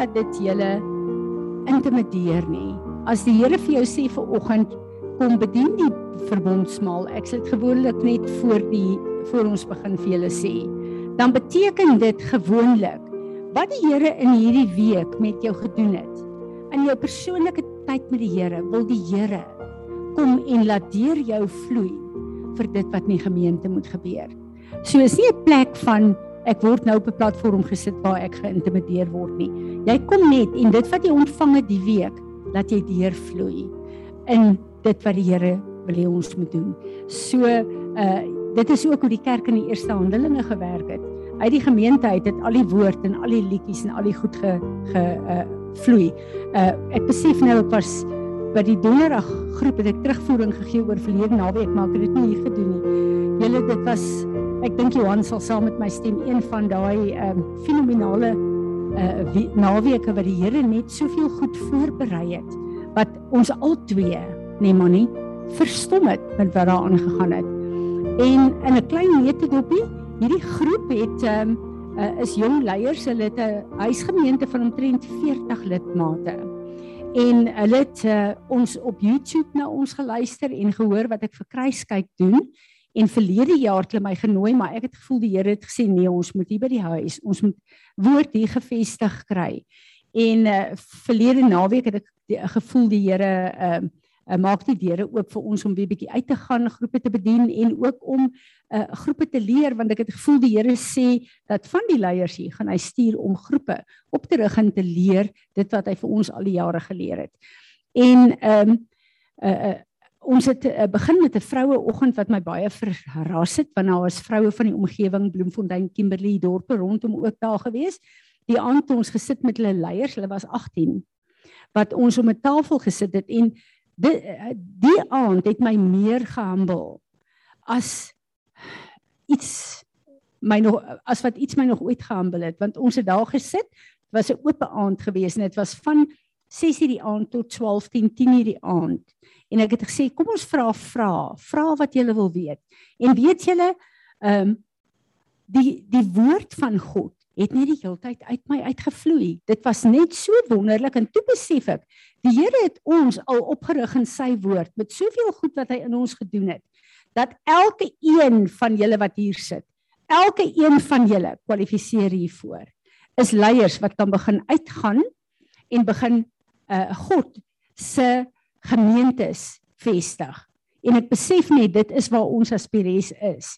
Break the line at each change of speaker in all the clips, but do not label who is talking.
dat dit julle intimideer nie. As die Here vir jou sê vir oggend kom bedien die verbondsmaal, ek sê dit gewoonlik net voor die voor ons begin vir julle sê, dan beteken dit gewoonlik wat die Here in hierdie week met jou gedoen het. In jou persoonlike tyd met die Here, wil die Here kom en laat deur jou vloei vir dit wat in die gemeente moet gebeur. So is nie 'n plek van ek word nou op 'n platform gesit waar ek geïntimideer word nie. Jy kom net en dit wat jy ontvang het die week, laat jy deur vloei in dit wat die Here wil hê ons moet doen. So uh dit is ook hoe die kerk in die eerste handelinge gewerk het. Uit die gemeente uit het al die woord en al die liedjies en al die goed ge ge uh vloei. Uh ek besef nou ek was by die donderdag groep het ek terugvoering gegee oor verlede naweek maar ek het dit nie hier gedoen nie. Julle dit was ek dink Johan sal saam met my stem een van daai um fenominale uh naweke wat die Here net soveel goed voorberei het wat ons al twee nee manie verstom het met wat daar aangegaan het. En in 'n klein neutedopie, hierdie groep het um uh, is jong leiers, hulle het 'n huisgemeente van omtrent 40 lidmate. En hulle het uh, ons op YouTube na ons geluister en gehoor wat ek vir kruiskyk doen. En verlede jaar het hulle my genooi, maar ek het gevoel die Here het gesê nee, ons moet hier by die huis, ons moet woord hier gevestig kry. En uh, verlede naweek het ek die, gevoel die Here ehm uh, uh, maak die deure oop vir ons om weer bietjie uit te gaan, groepe te bedien en ook om uh, groepe te leer want ek het gevoel die Here sê dat van die leiers hier gaan hy stuur om groepe op te rig en te leer dit wat hy vir ons al die jare geleer het. En ehm um, uh, uh, ons het uh, begin met 'n vroue oggend wat my baie verras het want daar was vroue van die omgewing Bloemfontein, Kimberley dorpe rondom ook daar gewees. Die aand ons gesit met hulle leiers, hulle was 18 wat ons om 'n tafel gesit het en die die aand het my meer gehumble as iets my nog as wat iets my nog ooit gehumble het want ons het daar gesit was 'n oop aand gewees en dit was van 6:00 die aand tot 12:10 10:00 die aand en ek het gesê kom ons vra vra vra wat julle wil weet en weet julle ehm um, die die woord van God het net die hele tyd uit my uitgevloei. Dit was net so wonderlik en toe besef ek, die Here het ons al opgerig in sy woord met soveel goed wat hy in ons gedoen het, dat elke een van julle wat hier sit, elke een van julle kwalifiseer hiervoor. Is leiers wat kan begin uitgaan en begin uh God se gemeentes vestig. En ek besef net dit is waar ons aspires is.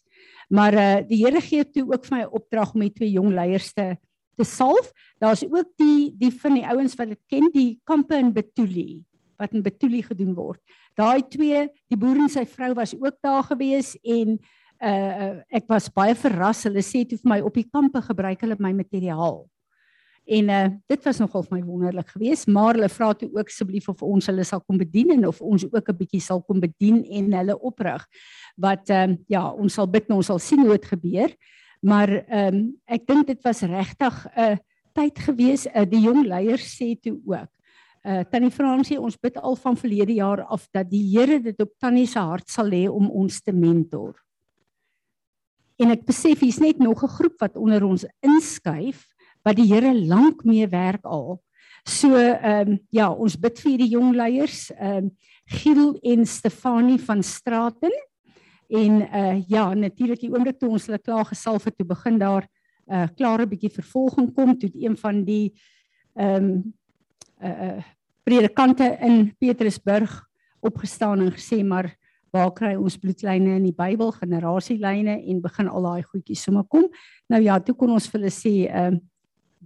Maar uh die Here gee toe ook vir my opdrag om met twee jong leiers te te salf. Daar's ook die die van die ouens wat dit ken, die kampe in Betuli wat in Betuli gedoen word. Daai twee, die boer en sy vrou was ook daar gewees en uh ek was baie verras. Hulle sê toe vir my op die kampe gebruik hulle my materiaal. En uh dit was nogal vir my wonderlik geweest, maar hulle vra toe ook asseblief of ons hulle sal kom bedien en of ons ook 'n bietjie sal kom bedien en hulle oprig. Wat ehm um, ja, ons sal bid en ons sal sien hoe dit gebeur. Maar ehm um, ek dink dit was regtig 'n uh, tyd geweest. Uh, die jong leiers sê toe ook. Uh Tannie Fransie, ons bid al van verlede jaar af dat die Here dit op Tannie se hart sal lê om ons te mentor. En ek besef hier's net nog 'n groep wat onder ons inskuif wat die Here lank mee werk al. So ehm um, ja, ons bid vir die jong leiers, ehm um, Giel en Stefanie van Straten. En uh ja, natuurlik die oomblik toe ons hulle klaar gesalf het, toe begin daar uh, klare bietjie vervolging kom toe een van die ehm um, uh predikante in Petrusburg opgestaan en gesê maar waar kry ons bloedlyne in die Bybel, generasielyne en begin al daai goedjies sommer kom. Nou ja, toe kon ons vir hulle sê ehm uh,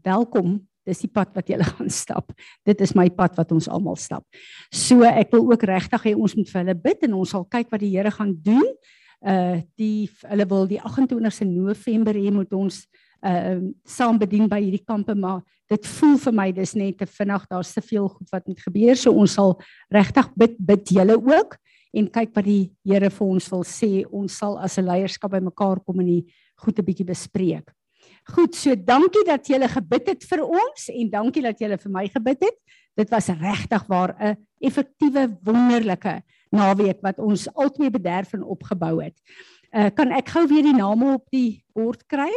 welkom. Dis die pad wat jy gaan stap. Dit is my pad wat ons almal stap. So ek wil ook regtig hê ons moet vir hulle bid en ons sal kyk wat die Here gaan doen. Uh die hulle wil die 28ste November hê moet ons uh saam bedien by hierdie kampe maar dit voel vir my dis net te vinnig daar's te veel goed wat moet gebeur so ons sal regtig bid bid julle ook en kyk wat die Here vir ons wil sê ons sal as 'n leierskap bymekaar kom en die goed 'n bietjie bespreek. Goed, so dankie dat julle gebid het vir ons en dankie dat julle vir my gebid het. Dit was regtig waar 'n effektiewe wonderlike naweek wat ons altyd bederf en opgebou het. Uh kan ek gou weer die name op die bord kry?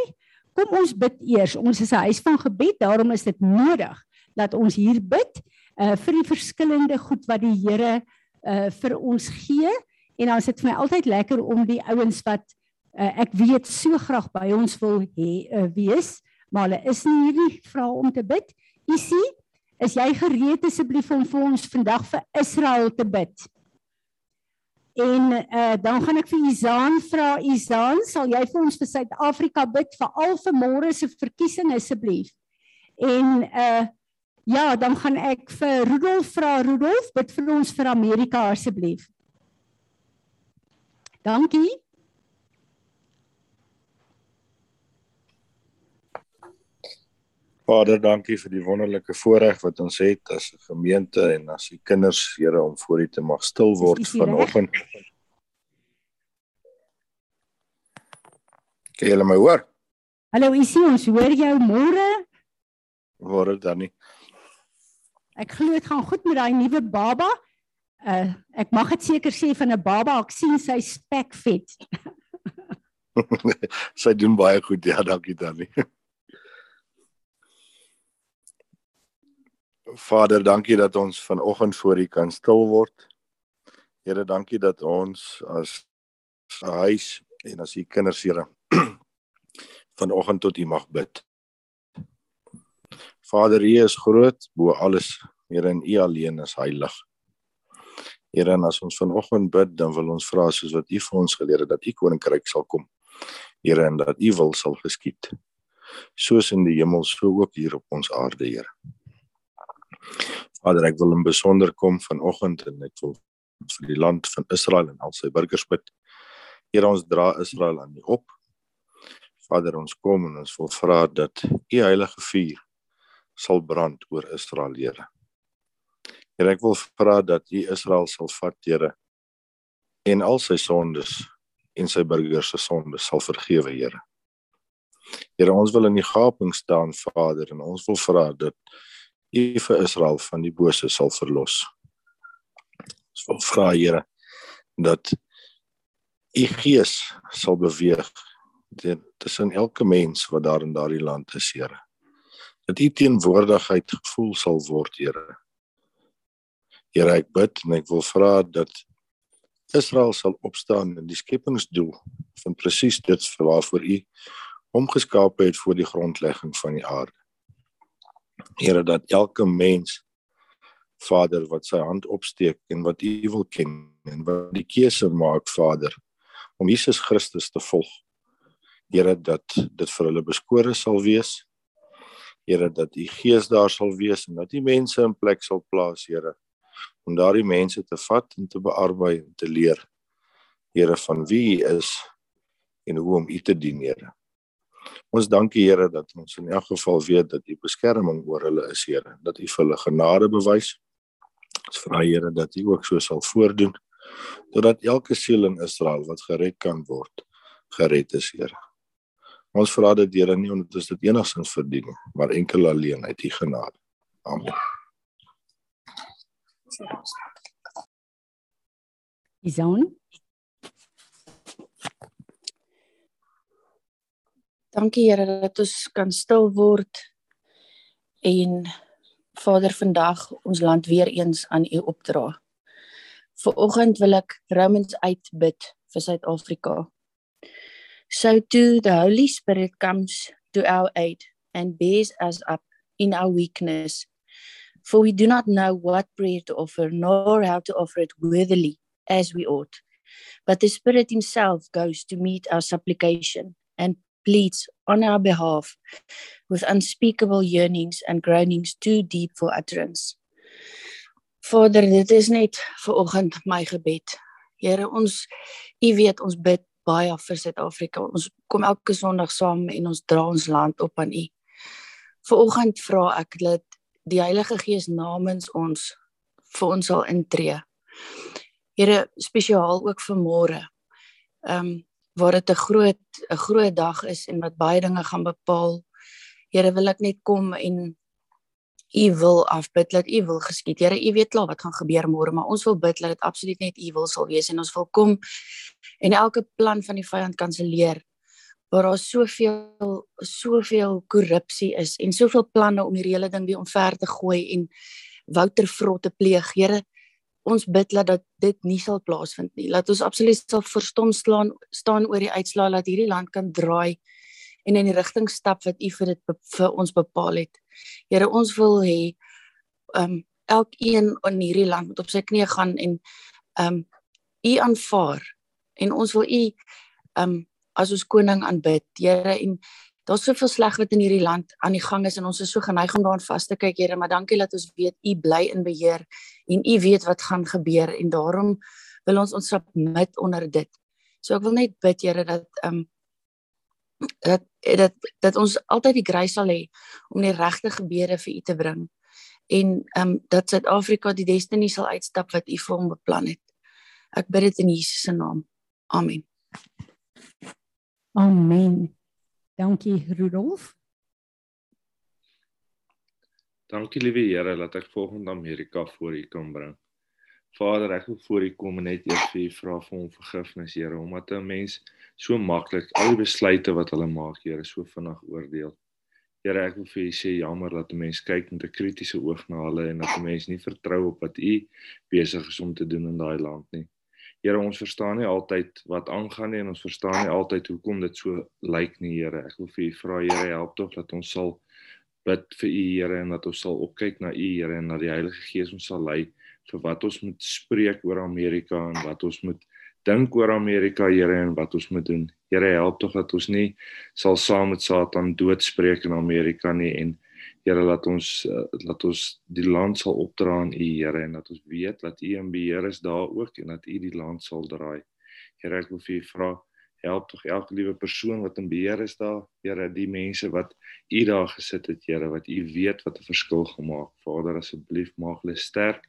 Kom ons bid eers. Ons is 'n huis van gebed, daarom is dit nodig dat ons hier bid uh vir die verskillende goed wat die Here uh vir ons gee en dan is dit vir my altyd lekker om die ouens wat uh, ek weet so graag by ons wil hê uh, wees maar hulle is nie hierdie vra om te bid. Isie, is jy gereed asseblief om vir ons vandag vir Israel te bid? En uh, dan gaan ek vir Izaan vra, Izaan, sal jy vir ons vir Suid-Afrika bid vir al vir môre se verkiesing asseblief? En uh ja, dan gaan ek vir Rudolf vra, Rudolf, bid vir ons vir Amerika asseblief. Dankie.
Vader, dankie vir die wonderlike voorreg wat ons het as 'n gemeente en as die kinders, Here, om voor U te mag stil word vanoggend. Kan jy my hoor?
Hallo Isie, ons hoor jou môre.
Dit dan nie?
Ek glo dit gaan goed met daai nuwe baba. Uh ek mag dit seker sê van 'n baba, ek sien sy spek vet.
sy doen baie goed, ja, dankie dan Vader, dankie dat ons vanoggend voor U kan stil word. Here, dankie dat ons as huis en as U kinders, Here, vanoggend tot U mag bid. Vader, U is groot bo alles. Here, en U alleen is heilig. Here, en as ons vanoggend bid, dan wil ons vra soos wat U vir ons geleer het dat U koninkryk sal kom. Here, en dat U wil sal geskied. Soos in die hemel, so ook hier op ons aarde, Here. Vader, ek wil in besonder kom vanoggend en ek wil vir die land van Israel en al sy burgers bid. Here ons dra Israel aan U op. Vader, ons kom en ons wil vra dat U heilige vuur sal brand oor Israel, Here. Here, ek wil vra dat U Israel sal vat, Here, en al sy sondes en sy burgers se sondes sal vergewe, Here. Here, ons wil in die gaping staan, Vader, en ons wil vra dat U vir Israel van die bose sal verlos. Ons wil vra Here dat U Gees sal beweeg tussen elke mens wat daar in daardie land is, Here. Dat U teenwoordigheid gevoel sal word, Here. Here, ek bid en ek wil vra dat Israel sal opstaan in die skepingsdoel van presies dit waarvoor U hom geskaap het voor die grondlegging van die aarde. Here dat elke mens Vader wat sy hand opsteek en wat U wil ken en wat die keuse maak Vader om Jesus Christus te volg. Here dat dit vir hulle beskore sal wees. Here dat U Gees daar sal wees en dat U mense in plek sal plaas, Here, om daardie mense te vat en te bearbei en te leer. Here van wie U is en hoe om U te dien, Here. Ons dankie Here dat ons in elk geval weet dat U beskerming oor hulle is, Here, dat U vir hulle genade bewys. Ons vra Here dat U ook so sal voordoen totdat elke siel in Israel wat gered kan word, gered is, Here. Ons vra dit Here nie omdat ons dit enigsins verdien nie, maar enkel alleen uit U genade. Amen.
Isaan
Dankie Here dat ons kan stil word en Vader vandag ons land weer eens aan U opdra. Viroggend wil ek Romans uitbid vir Suid-Afrika. So too the Holy Spirit comes to our aid and bears us up in our weakness. For we do not know what prayer to offer nor how to offer it worthily as we ought. But the Spirit himself goes to meet our supplication and pleads on our behalf with unspeakable yearnings and groanings too deep for utterance. Vader, dit is net vir oggend my gebed. Here, ons U weet ons bid baie vir Suid-Afrika. Ons kom elke Sondag saam en ons dra ons land op aan U. Viroggend vra ek dat die Heilige Gees namens ons vir ons sal intree. Here, spesiaal ook vir môre. Ehm um, waar dit 'n groot 'n groot dag is en wat baie dinge gaan bepaal. Here wil ek net kom en U wil afbid dat U wil geskied. Here, U weet klaar wat gaan gebeur môre, maar ons wil bid dat dit absoluut net U wil sal wees en ons wil kom en elke plan van die vyand kanselleer waar daar soveel soveel korrupsie is en soveel planne om hierdie hele ding weer omver te gooi en Wouter Vrot te pleeg. Here, ons bid dat dit nie sal plaasvind nie. Laat ons absoluut sal verstom staan staan oor die uitslaa dat hierdie land kan draai en in die rigting stap wat U vir dit vir ons bepaal het. Here, ons wil hê um elkeen in hierdie land moet op sy knieë gaan en um U aanvaar en ons wil U um as ons koning aanbid. Here en daar's soveel sleg wat in hierdie land aan die gang is en ons is so geneig om daaraan vas te kyk, Here, maar dankie dat ons weet U bly in beheer en U weet wat gaan gebeur en daarom wil ons ons submit onder dit. So ek wil net bid, Here, dat um dat dat dat ons altyd die grace sal hê om die regte gebede vir u te bring en ehm um, dat Suid-Afrika die destiny sal uitstap wat u vir hom beplan het. Ek bid dit in Jesus se naam. Amen.
Amen. Dankie Rudolf.
Dankie liewe Here dat ek volgende Amerika voor U kan bring. Vader, ek wil voor U kom en net eers vir U vra vir om vergifnis, Here, omdat 'n mens so maklik al die besluite wat hulle maak, Here, so vinnig oordeel. Here, ek wil vir U sê jammer dat 'n mens kyk met 'n kritiese oog na hulle en dat 'n mens nie vertrou op wat U besig is om te doen in daai land nie. Here, ons verstaan nie altyd wat aangaan nie en ons verstaan nie altyd hoekom dit so lyk nie, Here. Ek wil vir U vra, Here, help tog dat ons sal bid vir U, Here, en dat ons sal opkyk na U, Here, en dat die Heilige Gees ons sal lei vir wat ons moet spreek oor Amerika en wat ons moet dink oor Amerika, Here, en wat ons moet doen. Here, help tog dat ons nie sal saam met Satan doodspreek in Amerika nie en Here, laat ons uh, laat ons die land sal opdra aan U, Here, en dat ons weet dat U in beheer is daar ook en dat U die land sal draai. Here, ek wil vir U vra help tog elke liewe persoon wat in beheer is daar, Here, die mense wat U daar gesit het, Here, wat U weet wat 'n verskil gemaak. Vader, asseblief maak hulle sterk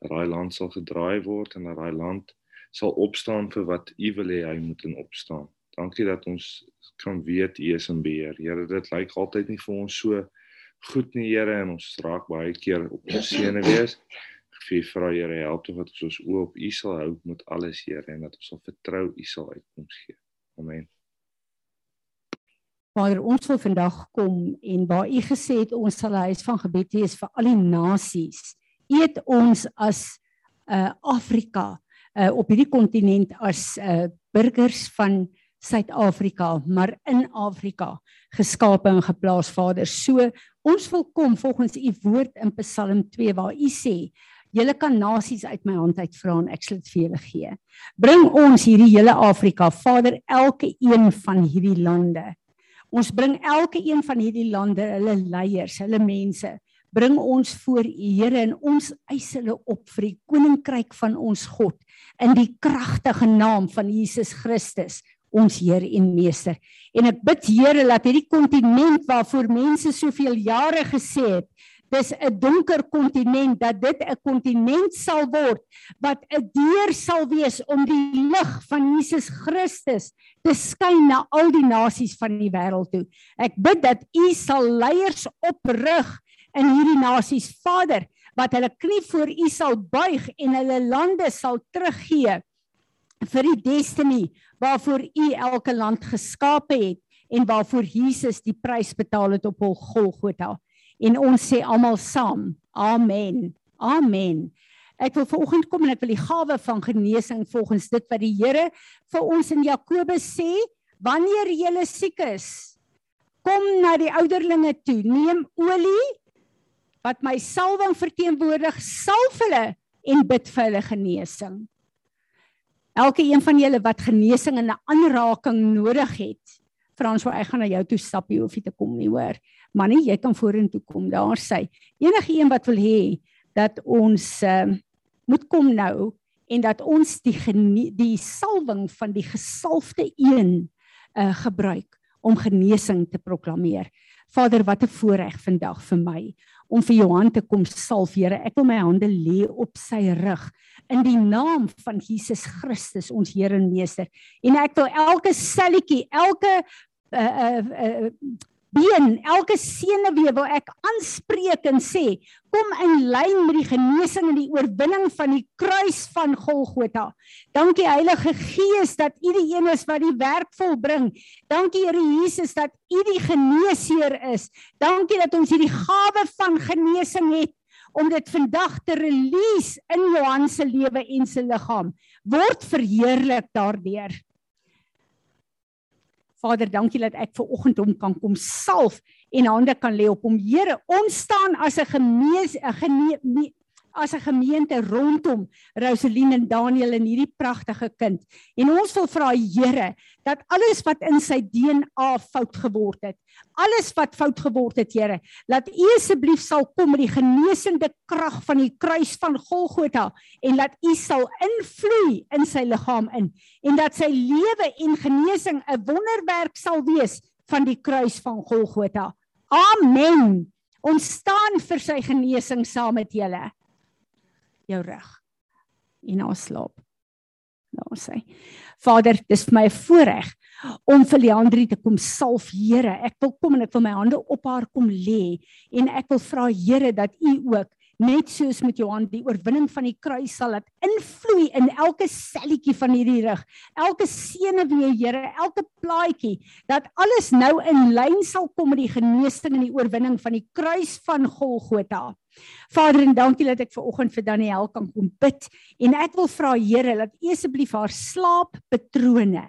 dat daai land sal gedraai word en dat daai land sal opstaan vir wat U wil hê hy moet in opstaan. Dankie dat ons kan weet U is in beheer. Here, dit lyk altyd nie vir ons so goed nie, Here, en ons raak baie keer op ons sene wees. Ek vra Here, help tog dat ons ons oë op U sal hou met alles, Here, en dat ons sal vertrou U sal uitkoms gee. Amen.
Vader, ons wil vandag kom en waar U gesê het ons sal 'n huis van gebed hê vir al die nasies eet ons as uh Afrika uh op hierdie kontinent as uh burgers van Suid-Afrika, maar in Afrika geskape en geplaas Vader. So ons wil kom volgens u woord in Psalm 2 waar u sê Julle kan nasies uit my hand uit vra en ek sal dit vir julle gee. Bring ons hierdie hele Afrika, Vader, elke een van hierdie lande. Ons bring elke een van hierdie lande, hulle leiers, hulle mense, bring ons voor U Here en ons eis hulle op vir die koninkryk van ons God in die kragtige naam van Jesus Christus ons Heer en Meester. En ek bid Here dat hierdie kontinent waarvoor mense soveel jare gesê het, dis 'n donker kontinent dat dit 'n kontinent sal word wat 'n deur sal wees om die lig van Jesus Christus te skyn na al die nasies van die wêreld toe. Ek bid dat U sal leiers oprig in hierdie nasies. Vader, wat hulle knie voor U sal buig en hulle lande sal teruggee vir die destiny waarvoor U elke land geskape het en waarvoor Jesus die prys betaal het op Golgotha. En ons sê almal saam: Amen. Amen. Ek wil vanoggend kom en ek wil die gawe van genesing volgens dit wat die Here vir ons in Jakobus sê, wanneer jy siek is, kom na die ouderlinge toe, neem olie wat my salwing verteenwoordig, salf hulle en bid vir hulle genesing. Elke een van julle wat genesing en 'n aanraking nodig het, Frans, wou ek gaan na jou toe stap, jy hoef nie te kom nie, hoor. Maar nie jy kan vorentoe kom, daar sê. Enige een wat wil hê dat ons uh, moet kom nou en dat ons die die salwing van die gesalfde een uh, gebruik om genesing te proklameer. Vader, wat 'n voorreg vandag vir my om vir Johan te kom salf, Here. Ek wil my hande lê op sy rug in die naam van Jesus Christus, ons Here en Meester. En ek wil elke selletjie, elke uh uh, uh been, elke senuwee wil ek aanspreek en sê, kom in lyn met die genesing en die oorwinning van die kruis van Golgotha. Dankie Heilige Gees dat U die een is wat die werk volbring. Dankie Here Jesus dat U die geneesheer is. Dankie dat ons hierdie gawe van genesing het om dit vandag te release in Johan se lewe en se liggaam. Word verheerlik daardeur. Vader, dankie dat ek ver oggend hom kan kom salf en hande kan lê op hom. Here, ons staan as 'n gemees 'n as 'n gemeente rondom Rosaline en Daniel en hierdie pragtige kind. En ons wil vra Here dat alles wat in sy DNA fout geword het, alles wat fout geword het, Here, laat U asseblief sal kom met die genesende krag van die kruis van Golgotha en laat U sal invloei in sy liggaam in en dat sy lewe en genesing 'n wonderwerk sal wees van die kruis van Golgotha. Amen. Ons staan vir sy genesing saam met julle jou rug en haar slaap. Daar sê. Vader, dis vir my 'n voorreg om vir Leandri te kom salf, Here. Ek wil kom en ek wil my hande op haar kom lê en ek wil vra Here dat U ook net soos met Johan die oorwinning van die kruis sal dit invloei in elke selletjie van hierdie rug. Elke senuwee, Here, elke plaatjie dat alles nou in lyn sal kom met die genesing en die oorwinning van die kruis van Golgotha. Vader, en dankie dat ek ver oggend vir Daniel kan kom bid en ek wil vra Here dat U asseblief haar slaappatrone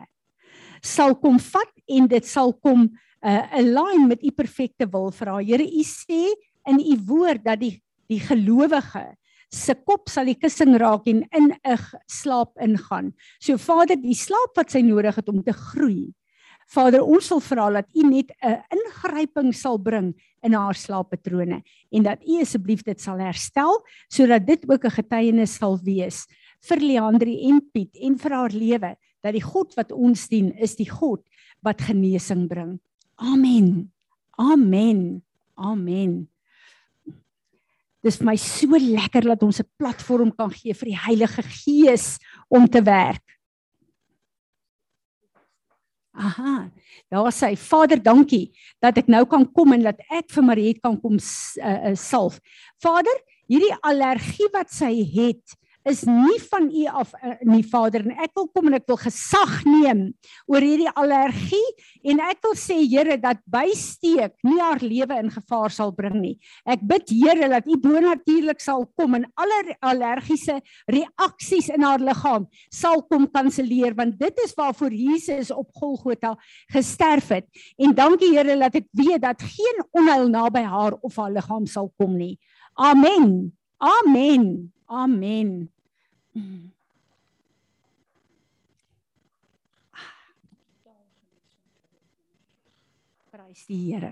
sal kom vat en dit sal kom uh, align met U perfekte wil vir haar. Here, U sê in U woord dat die die gelowige se kop sal die kussing raak en in 'n slaap ingaan. So Vader, die slaap wat sy nodig het om te groei. Vader, ons wil vra dat U net 'n ingryping sal bring in haar slaappatrone en dat U asseblief dit sal herstel sodat dit ook 'n getuienis sal wees vir Leandri en Piet en vir haar lewe dat die God wat ons dien is die God wat genesing bring. Amen. Amen. Amen. Dis vir my so lekker dat ons 'n platform kan gee vir die Heilige Gees om te werk. Aha. Daar sê Vader, dankie dat ek nou kan kom en dat ek vir Mariet kan kom uh, uh, salf. Vader, hierdie allergie wat sy het, is nie van u af uh, nie Vader en ek wil kom en ek wil gesag neem oor hierdie allergie en ek wil sê Here dat bysteek nie haar lewe in gevaar sal bring nie. Ek bid Here dat u bonatuurlik sal kom en alle allergiese reaksies in haar liggaam sal kom kanselleer want dit is waarvoor Jesus op Golgotha gesterf het. En dankie Here dat ek weet dat geen onheil naby haar of haar liggaam sal kom nie. Amen. Amen. Amen. Prys die Here.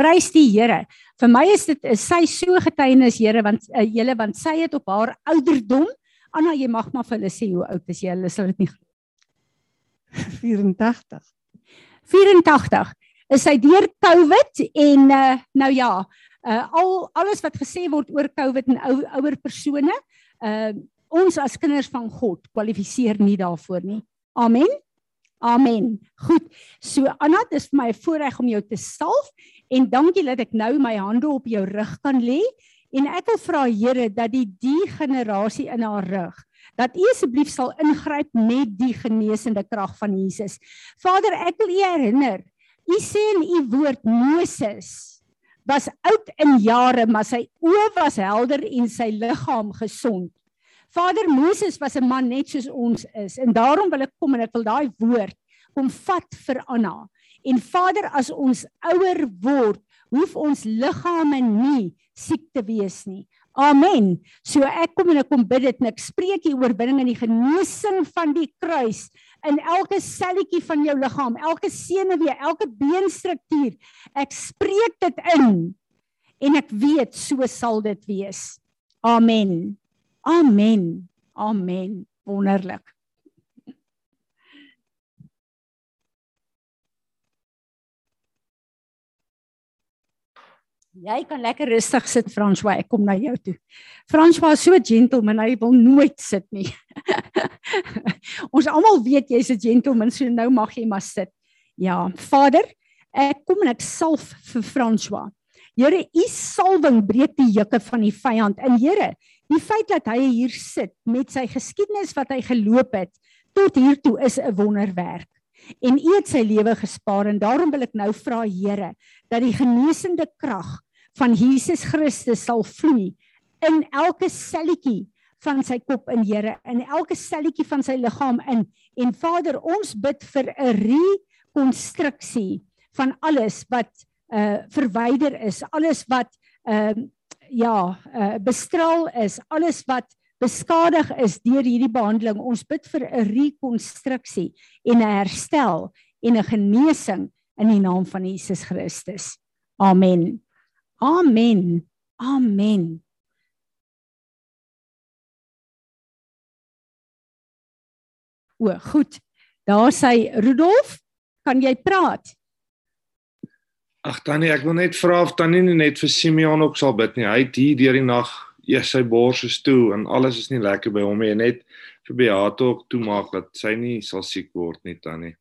Prys die Here. Vir my is dit is sy so getuienis Here want uh, julle want sy het op haar ouderdom Anna jy mag maar vir hulle sê hoe oud is jy? Hulle sal dit nie 84. 84 is sy deur COVID en uh, nou ja, uh, al alles wat gesê word oor COVID en ou ouer persone, uh ons as kinders van God kwalifiseer nie daarvoor nie. Amen. Amen. Goed. So Anna, dit is vir my 'n voorreg om jou te salf en dankie dat ek nou my hande op jou rug kan lê en ek wil vra Here dat die die generasie in haar rug dat U asseblief sal ingryp met die genesende krag van Jesus. Vader, ek wil U herinner. U sê in U woord Moses was oud in jare, maar sy oë was helder en sy liggaam gesond. Vader Moses was 'n man net soos ons is en daarom wil ek kom en ek wil daai woord kom vat vir Anna. En Vader, as ons ouer word, hoef ons liggame nie siek te wees nie. Amen. So ek kom en ek kom bid dit en ek spreek hier oorwinning in die genesing van die kruis in elke selletjie van jou liggaam, elke senuwee, elke beenstruktuur. Ek spreek dit in en ek weet so sal dit wees. Amen. Amen. Amen. Wonderlik. Jy kan lekker rustig sit François, ek kom na jou toe. François is so gentleman, hy wil nooit sit nie. Ons almal weet jy's 'n gentleman, so nou mag jy maar sit. Ja, Vader, Ek kom en ek salf vir François. Here, u salwing breek die juke van die vyand. En Here, die feit dat hy hier sit met sy geskiedenis wat hy geloop het tot hier toe is 'n wonderwerk. En u het sy lewe gespaar en daarom wil ek nou vra Here dat die genesende krag van Jesus Christus sal vloei in elke selletjie van sy kop in Here in elke selletjie van sy liggaam in en Vader ons bid vir 'n rekonstruksie van alles wat uh verwyder is, alles wat ehm uh, ja, uh bestraal is, alles wat beskadig is deur hierdie behandeling. Ons bid vir 'n rekonstruksie en 'n herstel en 'n genesing in die naam van Jesus Christus. Amen. Amen. Amen. O, goed. Daar sê Rudolf, kan jy praat?
Ag Tannie, ek wil net vra of Tannie net vir Simeon ook sal bid nie. Hy het hier deur die nag eers sy bors is toe en alles is nie lekker by hom nie. Net vir Beate ook toemaak dat sy nie sal siek word nie, Tannie.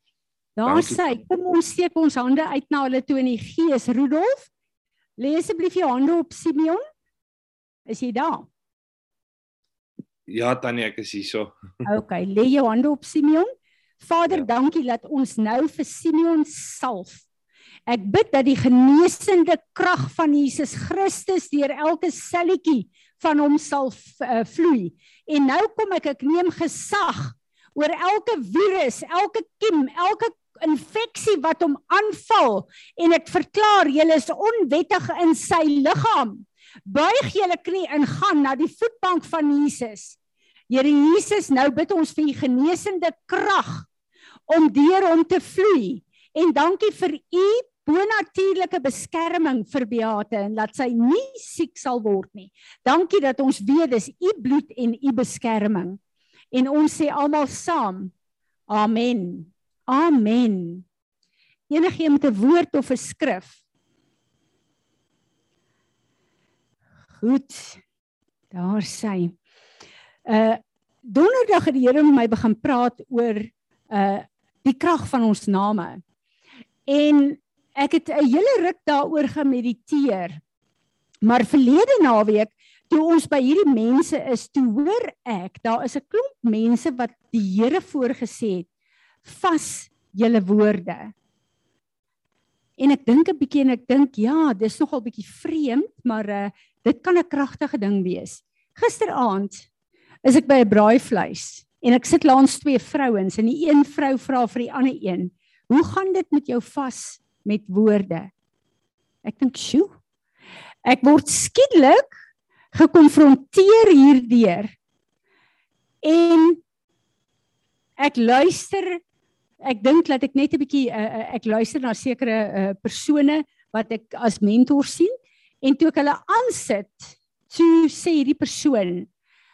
Daar sê, kom ons steek ons hande uit na hulle toe in die gees. Rudolf, lê asseblief jou hande op Simeon. Is jy daar?
Ja, Tannie, ek is hier so.
OK, lê jou hande op Simeon. Vader, ja. dankie dat ons nou vir Simeon salf Ek bid dat die genesende krag van Jesus Christus deur elke selletjie van hom sal uh, vloei. En nou kom ek ek neem gesag oor elke virus, elke kiem, elke infeksie wat hom aanval en ek verklaar julle is onwettig in sy liggaam. Buig julle knie en gaan na die voetbank van Jesus. Here Jesus, nou bid ons vir u genesende krag om deur hom te vloei. En dankie vir u bonatuurlike beskerming vir Beate en laat sy nie siek sal word nie. Dankie dat ons weet dis u bloed en u beskerming. En ons sê almal saam. Amen. Amen. Enige met 'n woord of 'n skrif. Goed. Daar sê. Uh donderdag het die Here met my begin praat oor uh die krag van ons name. En ek het 'n hele ruk daaroor gemediteer. Maar verlede naweek toe ons by hierdie mense is, toe hoor ek daar is 'n klomp mense wat die Here voorgesê het vas julle woorde. En ek dink 'n bietjie en ek dink ja, dis nogal bietjie vreemd, maar uh, dit kan 'n kragtige ding wees. Gisteraand is ek by 'n braaivleis en ek sit langs twee vrouens en die een vrou vra vir die ander een: "Hoe gaan dit met jou vas met woorde. Ek dink, "Sjoe. Ek word skielik gekonfronteer hierdeur." En ek luister ek dink dat ek net 'n bietjie uh, ek luister na sekere uh, persone wat ek as mentor sien en toe ek hulle aansit toe sê hierdie persoon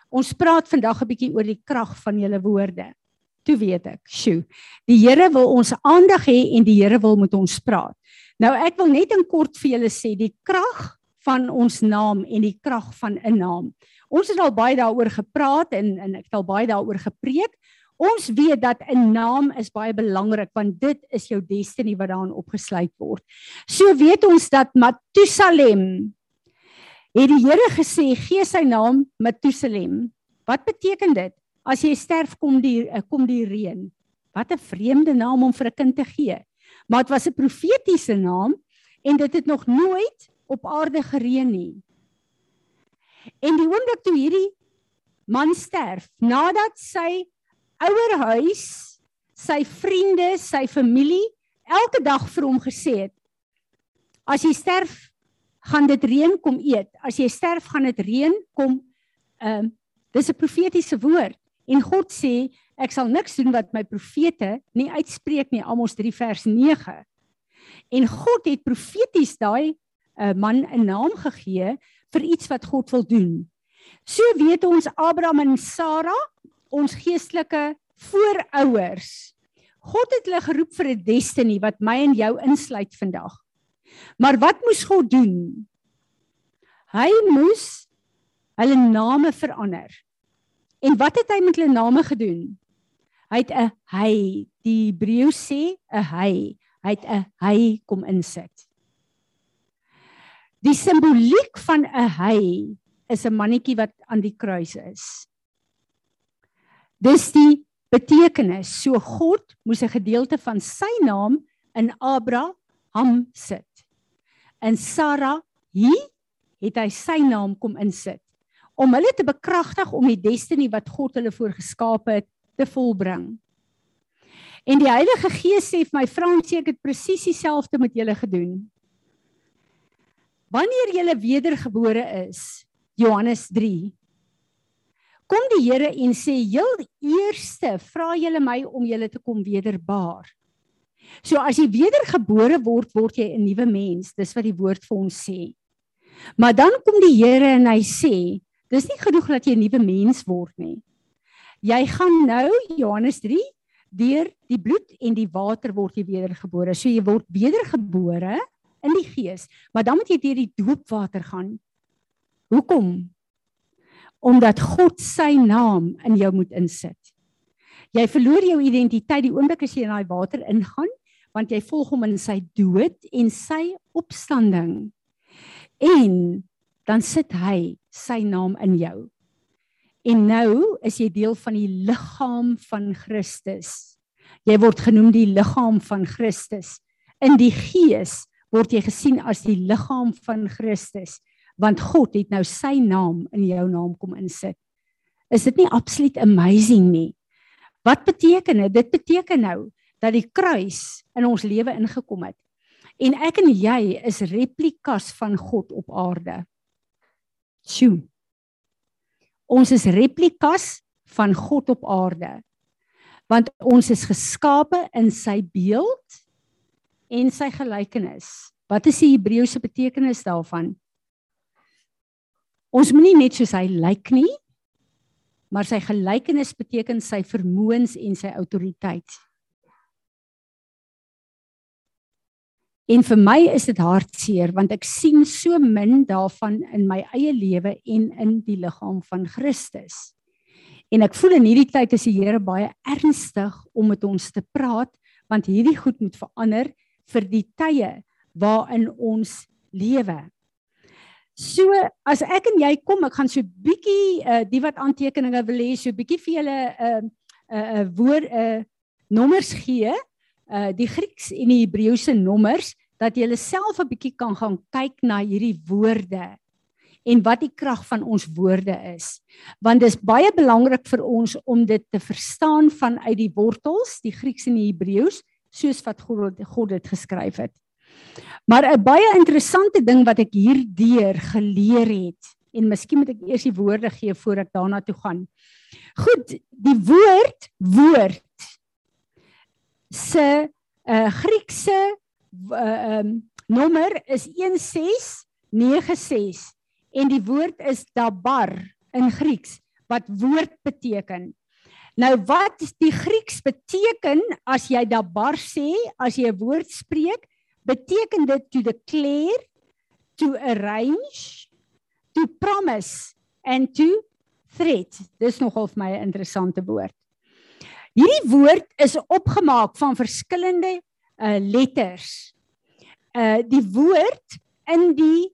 ons praat vandag 'n bietjie oor die krag van julle woorde toe weet ek, sjoe. Die Here wil ons aandag hê en die Here wil met ons praat. Nou ek wil net in kort vir julle sê die krag van ons naam en die krag van 'n naam. Ons het al baie daaroor gepraat en en ek het al baie daaroor gepreek. Ons weet dat 'n naam is baie belangrik want dit is jou destiny wat daarin opgesluit word. So weet ons dat Matusalem het die Here gesê gee sy naam Matusalem. Wat beteken dit? As jy sterf kom die kom die reën. Wat 'n vreemde naam om vir 'n kind te gee. Maar dit was 'n profetiese naam en dit het nog nooit op aarde gereën nie. En die oomblik toe hierdie man sterf, nadat sy ouer huis, sy vriende, sy familie elke dag vir hom gesê het: As jy sterf, gaan dit reën, kom eet. As jy sterf, gaan dit reën, kom ehm uh, dis 'n profetiese woord. En God sê, ek sal niks doen wat my profete nie uitspreek nie, Amos 3 vers 9. En God het profeties daai uh, man 'n naam gegee vir iets wat God wil doen. So weet ons Abraham en Sara, ons geestelike voorouers. God het hulle geroep vir 'n destiny wat my en jou insluit vandag. Maar wat moes God doen? Hy moes hulle name verander. En wat het hy met hulle name gedoen? Hy het 'n hy, die Hebreë sê 'n hy. Hy het 'n hy kom insit. Die simboliek van 'n hy is 'n mannetjie wat aan die kruis is. Dis die betekenis. So God moes 'n gedeelte van sy naam in Abraham sit. In Sarah hier het hy sy naam kom insit om hulle te bekragtig om die destiny wat God hulle voorgeskaap het te volbring. En die Heilige Gees sê vir my Frans, ek het presies dieselfde met julle gedoen. Wanneer jy wedergebore is, Johannes 3. Kom die Here en sê heel eerste vra julle my om julle te kom wederbaar. So as jy wedergebore word, word jy 'n nuwe mens. Dis wat die woord vir ons sê. Maar dan kom die Here en hy sê, dis nie genoeg dat jy 'n nuwe mens word nie. Jy gaan nou Johannes 3 deur die bloed en die water word jy wedergebore. So jy word wedergebore in die gees, maar dan moet jy deur die doopwater gaan. Hoekom? Omdat God sy naam in jou moet insit. Jy verloor jou identiteit die oomblik as jy in daai water ingaan, want jy volg hom in sy dood en sy opstanding. En dan sit hy sy naam in jou. En nou is jy deel van die liggaam van Christus. Jy word genoem die liggaam van Christus. In die gees word jy gesien as die liggaam van Christus, want God het nou sy naam in jou naam kom insit. Is dit nie absoluut amazing nie? Wat beteken dit? Dit beteken nou dat die kruis in ons lewe ingekom het. En ek en jy is replikas van God op aarde. Sjoe. Ons is replikas van God op aarde. Want ons is geskape in sy beeld en sy gelykenis. Wat is die Hebreëse betekenis daarvan? Ons moenie net soos hy lyk nie, maar sy gelykenis beteken sy vermoëns en sy autoriteit. En vir my is dit hartseer want ek sien so min daarvan in my eie lewe en in die liggaam van Christus. En ek voel in hierdie tyd is die Here baie ernstig om met ons te praat want hierdie goed moet verander vir die tye waarin ons lewe. So as ek en jy kom, ek gaan so bietjie uh, die wat aantekeninge wil hê, so bietjie vir julle 'n uh, 'n uh, woord 'n uh, nommers gee uh die Grieks en die Hebreëse nommers dat jy self 'n bietjie kan gaan kyk na hierdie woorde en wat die krag van ons woorde is. Want dis baie belangrik vir ons om dit te verstaan vanuit die wortels, die Grieks en die Hebreëus, soos wat God God dit geskryf het. Maar 'n baie interessante ding wat ek hierdeur geleer het en miskien moet ek eers die woorde gee voor ek daarna toe gaan. Goed, die woord woord se uh, Griekse uh, um, nommer is 1696 en die woord is dabar in Grieks wat woord beteken. Nou wat die Grieks beteken as jy dabar sê, as jy 'n woord spreek, beteken dit to declare, to arrange, to promise and to threat. Dis nogal vir my 'n interessante woord. Hierdie woord is opgemaak van verskillende uh letters. Uh die woord in die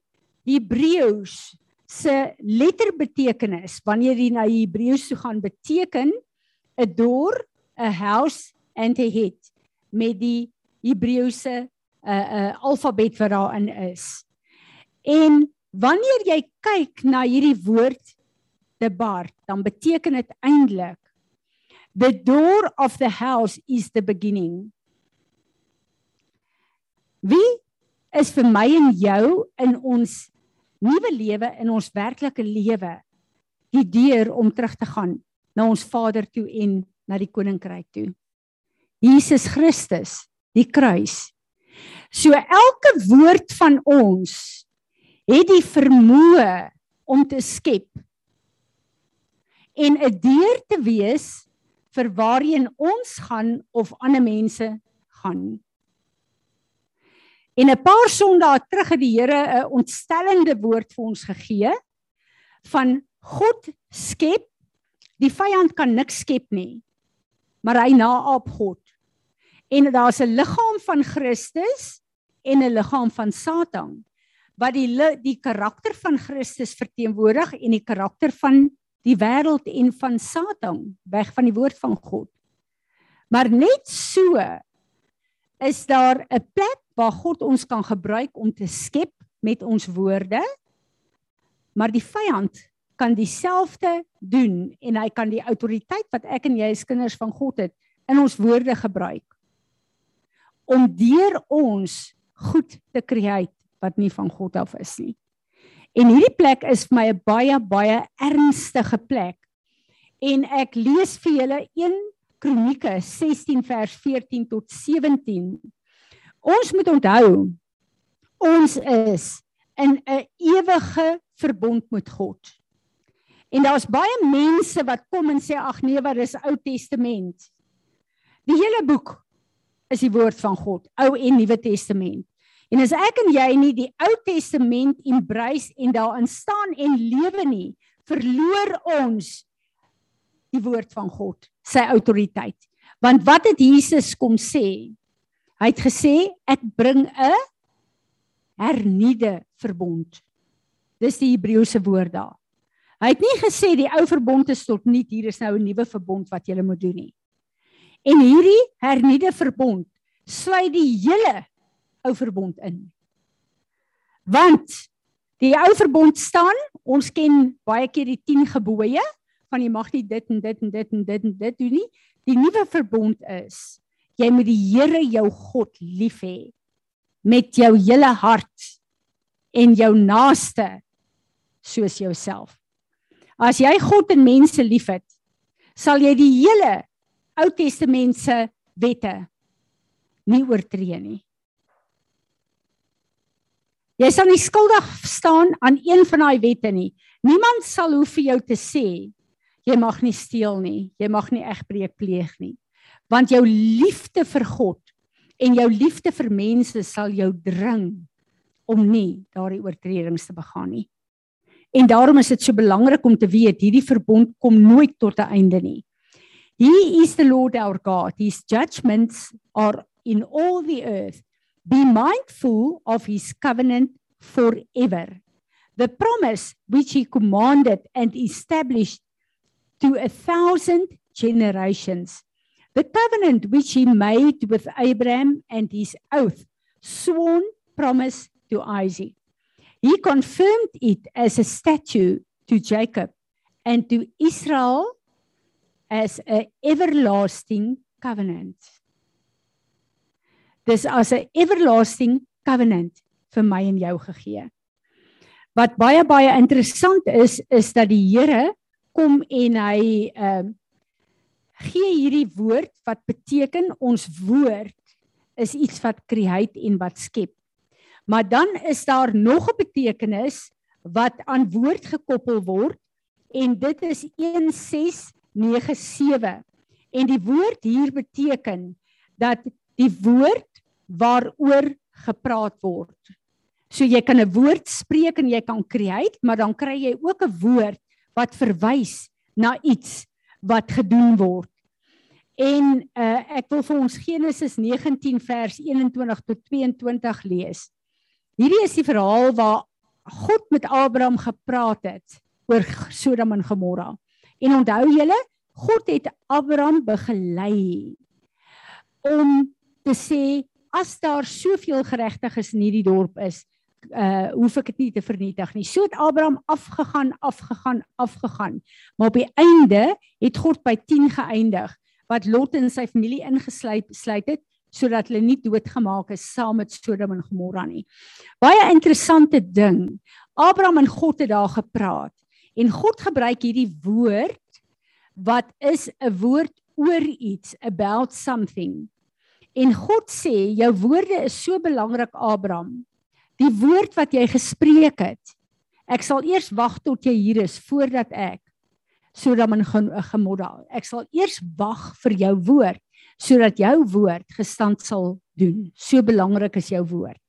Hebreëus se letterbetekenis wanneer jy na Hebreëus toe gaan beteken 'n door, 'n house and a head met die Hebreëse uh uh alfabet wat daarin is. En wanneer jy kyk na hierdie woord debar, dan beteken dit eintlik The door of the house is the beginning. Wie is vir my en jou in ons nuwe lewe in ons werklike lewe die deur om terug te gaan na ons Vader toe en na die koninkryk toe. Jesus Christus, die kruis. So elke woord van ons het die vermoë om te skep en 'n deur te wees vir waarheen ons gaan of ander mense gaan. En 'n paar sondae terug het die Here 'n ontstellende woord vir ons gegee van God skep. Die vyand kan niks skep nie. Maar hy naap God. En daar's 'n liggaam van Christus en 'n liggaam van Satan wat die die karakter van Christus verteenwoordig en die karakter van die wêreld en van Satan weg van die woord van God. Maar net so is daar 'n plek waar God ons kan gebruik om te skep met ons woorde. Maar die vyand kan dieselfde doen en hy kan die autoriteit wat ek en jy as kinders van God het in ons woorde gebruik om deur ons goed te create wat nie van God af is nie. En hierdie plek is vir my 'n baie baie ernstige plek. En ek lees vir julle 1 Kronieke 16 vers 14 tot 17. Ons moet onthou ons is in 'n ewige verbond met God. En daar's baie mense wat kom en sê ag nee, wat is Ou Testament? Die hele boek is die woord van God, Ou en Nuwe Testament. En as ek en jy nie die Ou Testament embrace en daarin staan en lewe nie, verloor ons die woord van God, sy autoriteit. Want wat het Jesus kom sê? Hy het gesê ek bring 'n hernieude verbond. Dis die Hebreëse woord daar. Hy het nie gesê die ou verbond is tot nie, hier is nou 'n nuwe verbond wat jy moet doen nie. En hierdie hernieude verbond sluit die hele ou verbond in. Want die ou verbond staan, ons ken baie keer die 10 gebooie van jy mag nie dit en dit en dit en dit en dit doen nie. Die nuwe verbond is jy moet die Here jou God lief hê met jou hele hart en jou naaste soos jouself. As jy God en mense liefhet, sal jy die hele Ou Testament se wette nie oortree nie. Jy sal nie skuldig staan aan een van daai wette nie. Niemand sal hoef vir jou te sê jy mag nie steel nie, jy mag nie egbreek pleeg nie. Want jou liefde vir God en jou liefde vir mense sal jou dring om nie daardie oortredings te begaan nie. En daarom is dit so belangrik om te weet hierdie verbond kom nooit tot 'n einde nie. He is the Lord our God. His judgments are in all the earth. Be mindful of his covenant forever. The promise which he commanded and established to a thousand generations. The covenant which he made with Abraham and his oath, sworn promise to Isaac. He confirmed it as a statute to Jacob and to Israel as an everlasting covenant. dis as 'n everlasting covenant vir my en jou gegee. Wat baie baie interessant is is dat die Here kom en hy ehm uh, gee hierdie woord wat beteken ons woord is iets wat create en wat skep. Maar dan is daar nog 'n betekenis wat aan woord gekoppel word en dit is 1697 en die woord hier beteken dat die woord waaroor gepraat word. So jy kan 'n woord spreek en jy kan create, maar dan kry jy ook 'n woord wat verwys na iets wat gedoen word. En uh, ek wil vir ons Genesis 19 vers 21 tot 22 lees. Hierdie is die verhaal waar God met Abraham gepraat het oor Sodom en Gomorra. En onthou julle, God het Abraham begelei om te sê as daar soveel geregtiges in hierdie dorp is, uh hoef ek dit nie te vernietig nie. So het Abraham afgegaan, afgegaan, afgegaan. Maar op die einde het God by 10 geëindig wat Lot en sy familie ingesluit sluit het sodat hulle nie doodgemaak is saam met Sodom en Gomorra nie. Baie interessante ding. Abraham en God het daar gepraat en God gebruik hierdie woord wat is 'n woord oor iets about something En God sê jou woorde is so belangrik Abraham. Die woord wat jy gespreek het. Ek sal eers wag tot jy hier is voordat ek sodat men gemodel. Ek sal eers wag vir jou woord sodat jou woord gestand sal doen. So belangrik is jou woord.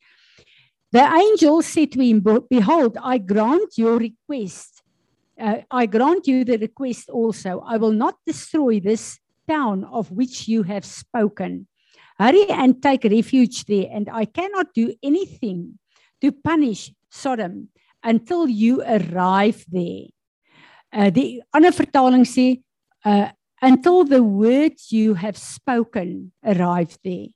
The angel said to him, Behold, I grant your request. Uh, I grant you the request also. I will not destroy this town of which you have spoken. Hurry and take refuge there and I cannot do anything to punish Sodom until you arrive there. Uh die ander vertaling sê uh until the words you have spoken arrive there.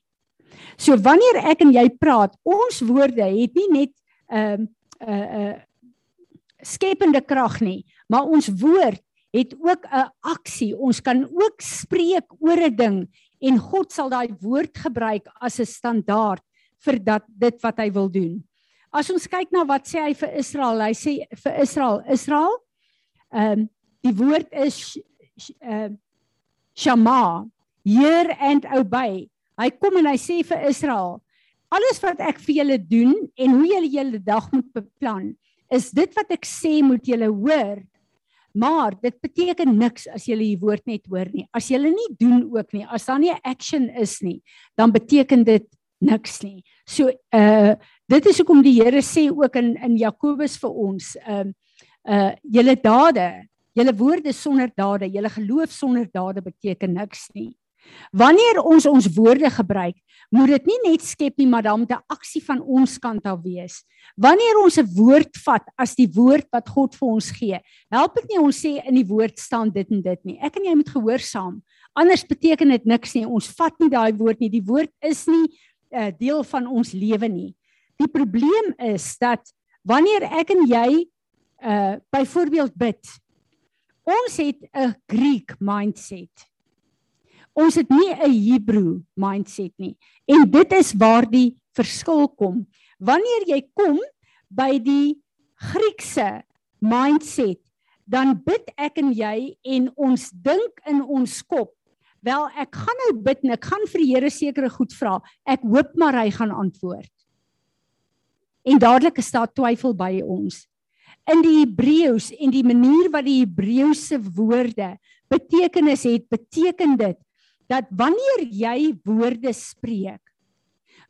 So wanneer ek en jy praat, ons woorde het nie net 'n uh, uh, skepende krag nie, maar ons woord het ook 'n aksie. Ons kan ook spreek oor 'n ding en God sal daai woord gebruik as 'n standaard vir dat dit wat hy wil doen. As ons kyk na wat sê hy vir Israel, hy sê vir Israel, Israel, ehm um, die woord is ehm uh, Shama, hear and obey. Hy kom en hy sê vir Israel, alles wat ek vir julle doen en hoe julle julle dag moet beplan, is dit wat ek sê moet julle hoor. Maar dit beteken niks as jy die woord net hoor nie. As jy nie doen ook nie, as daar nie action is nie, dan beteken dit niks nie. So uh dit is hoekom die Here sê ook in in Jakobus vir ons, ehm uh, uh julle dade, julle woorde sonder dade, julle geloof sonder dade beteken niks nie. Wanneer ons ons woorde gebruik, moet dit nie net skep nie, maar dan moet 'n aksie van ons kant af wees. Wanneer ons 'n woord vat as die woord wat God vir ons gee, help dit nie ons sê in die woord staan dit en dit nie. Ek en jy moet gehoorsaam. Anders beteken dit niks nie. Ons vat nie daai woord nie. Die woord is nie 'n uh, eh, deel van ons lewe nie. Die probleem is dat wanneer ek en jy uh byvoorbeeld bid, ons het 'n Greek mindset. Ons het nie 'n Hebreë mindset nie. En dit is waar die verskil kom. Wanneer jy kom by die Griekse mindset, dan bid ek en jy en ons dink in ons kop, wel ek gaan nou bid en ek gaan vir die Here sekere goed vra. Ek hoop maar hy gaan antwoord. En dadelik is daar twyfel by ons. In die Hebreëus en die manier wat die Hebreëse woorde betekenis het, beteken dit dat wanneer jy woorde spreek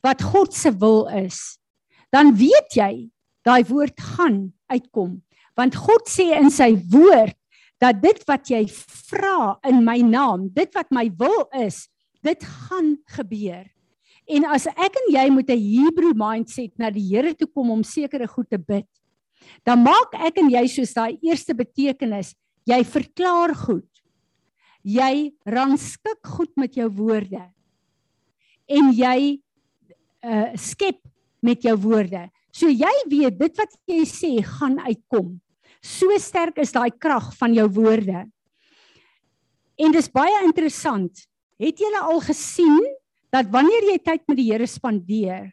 wat God se wil is, dan weet jy daai woord gaan uitkom. Want God sê in sy woord dat dit wat jy vra in my naam, dit wat my wil is, dit gaan gebeur. En as ek en jy met 'n Hebreë mindset na die Here toe kom om sekere goed te bid, dan maak ek en jy soos daai eerste betekenis, jy verklaar goed jy rangskik goed met jou woorde en jy uh skep met jou woorde. So jy weet dit wat jy sê gaan uitkom. So sterk is daai krag van jou woorde. En dis baie interessant. Het julle al gesien dat wanneer jy tyd met die Here spandeer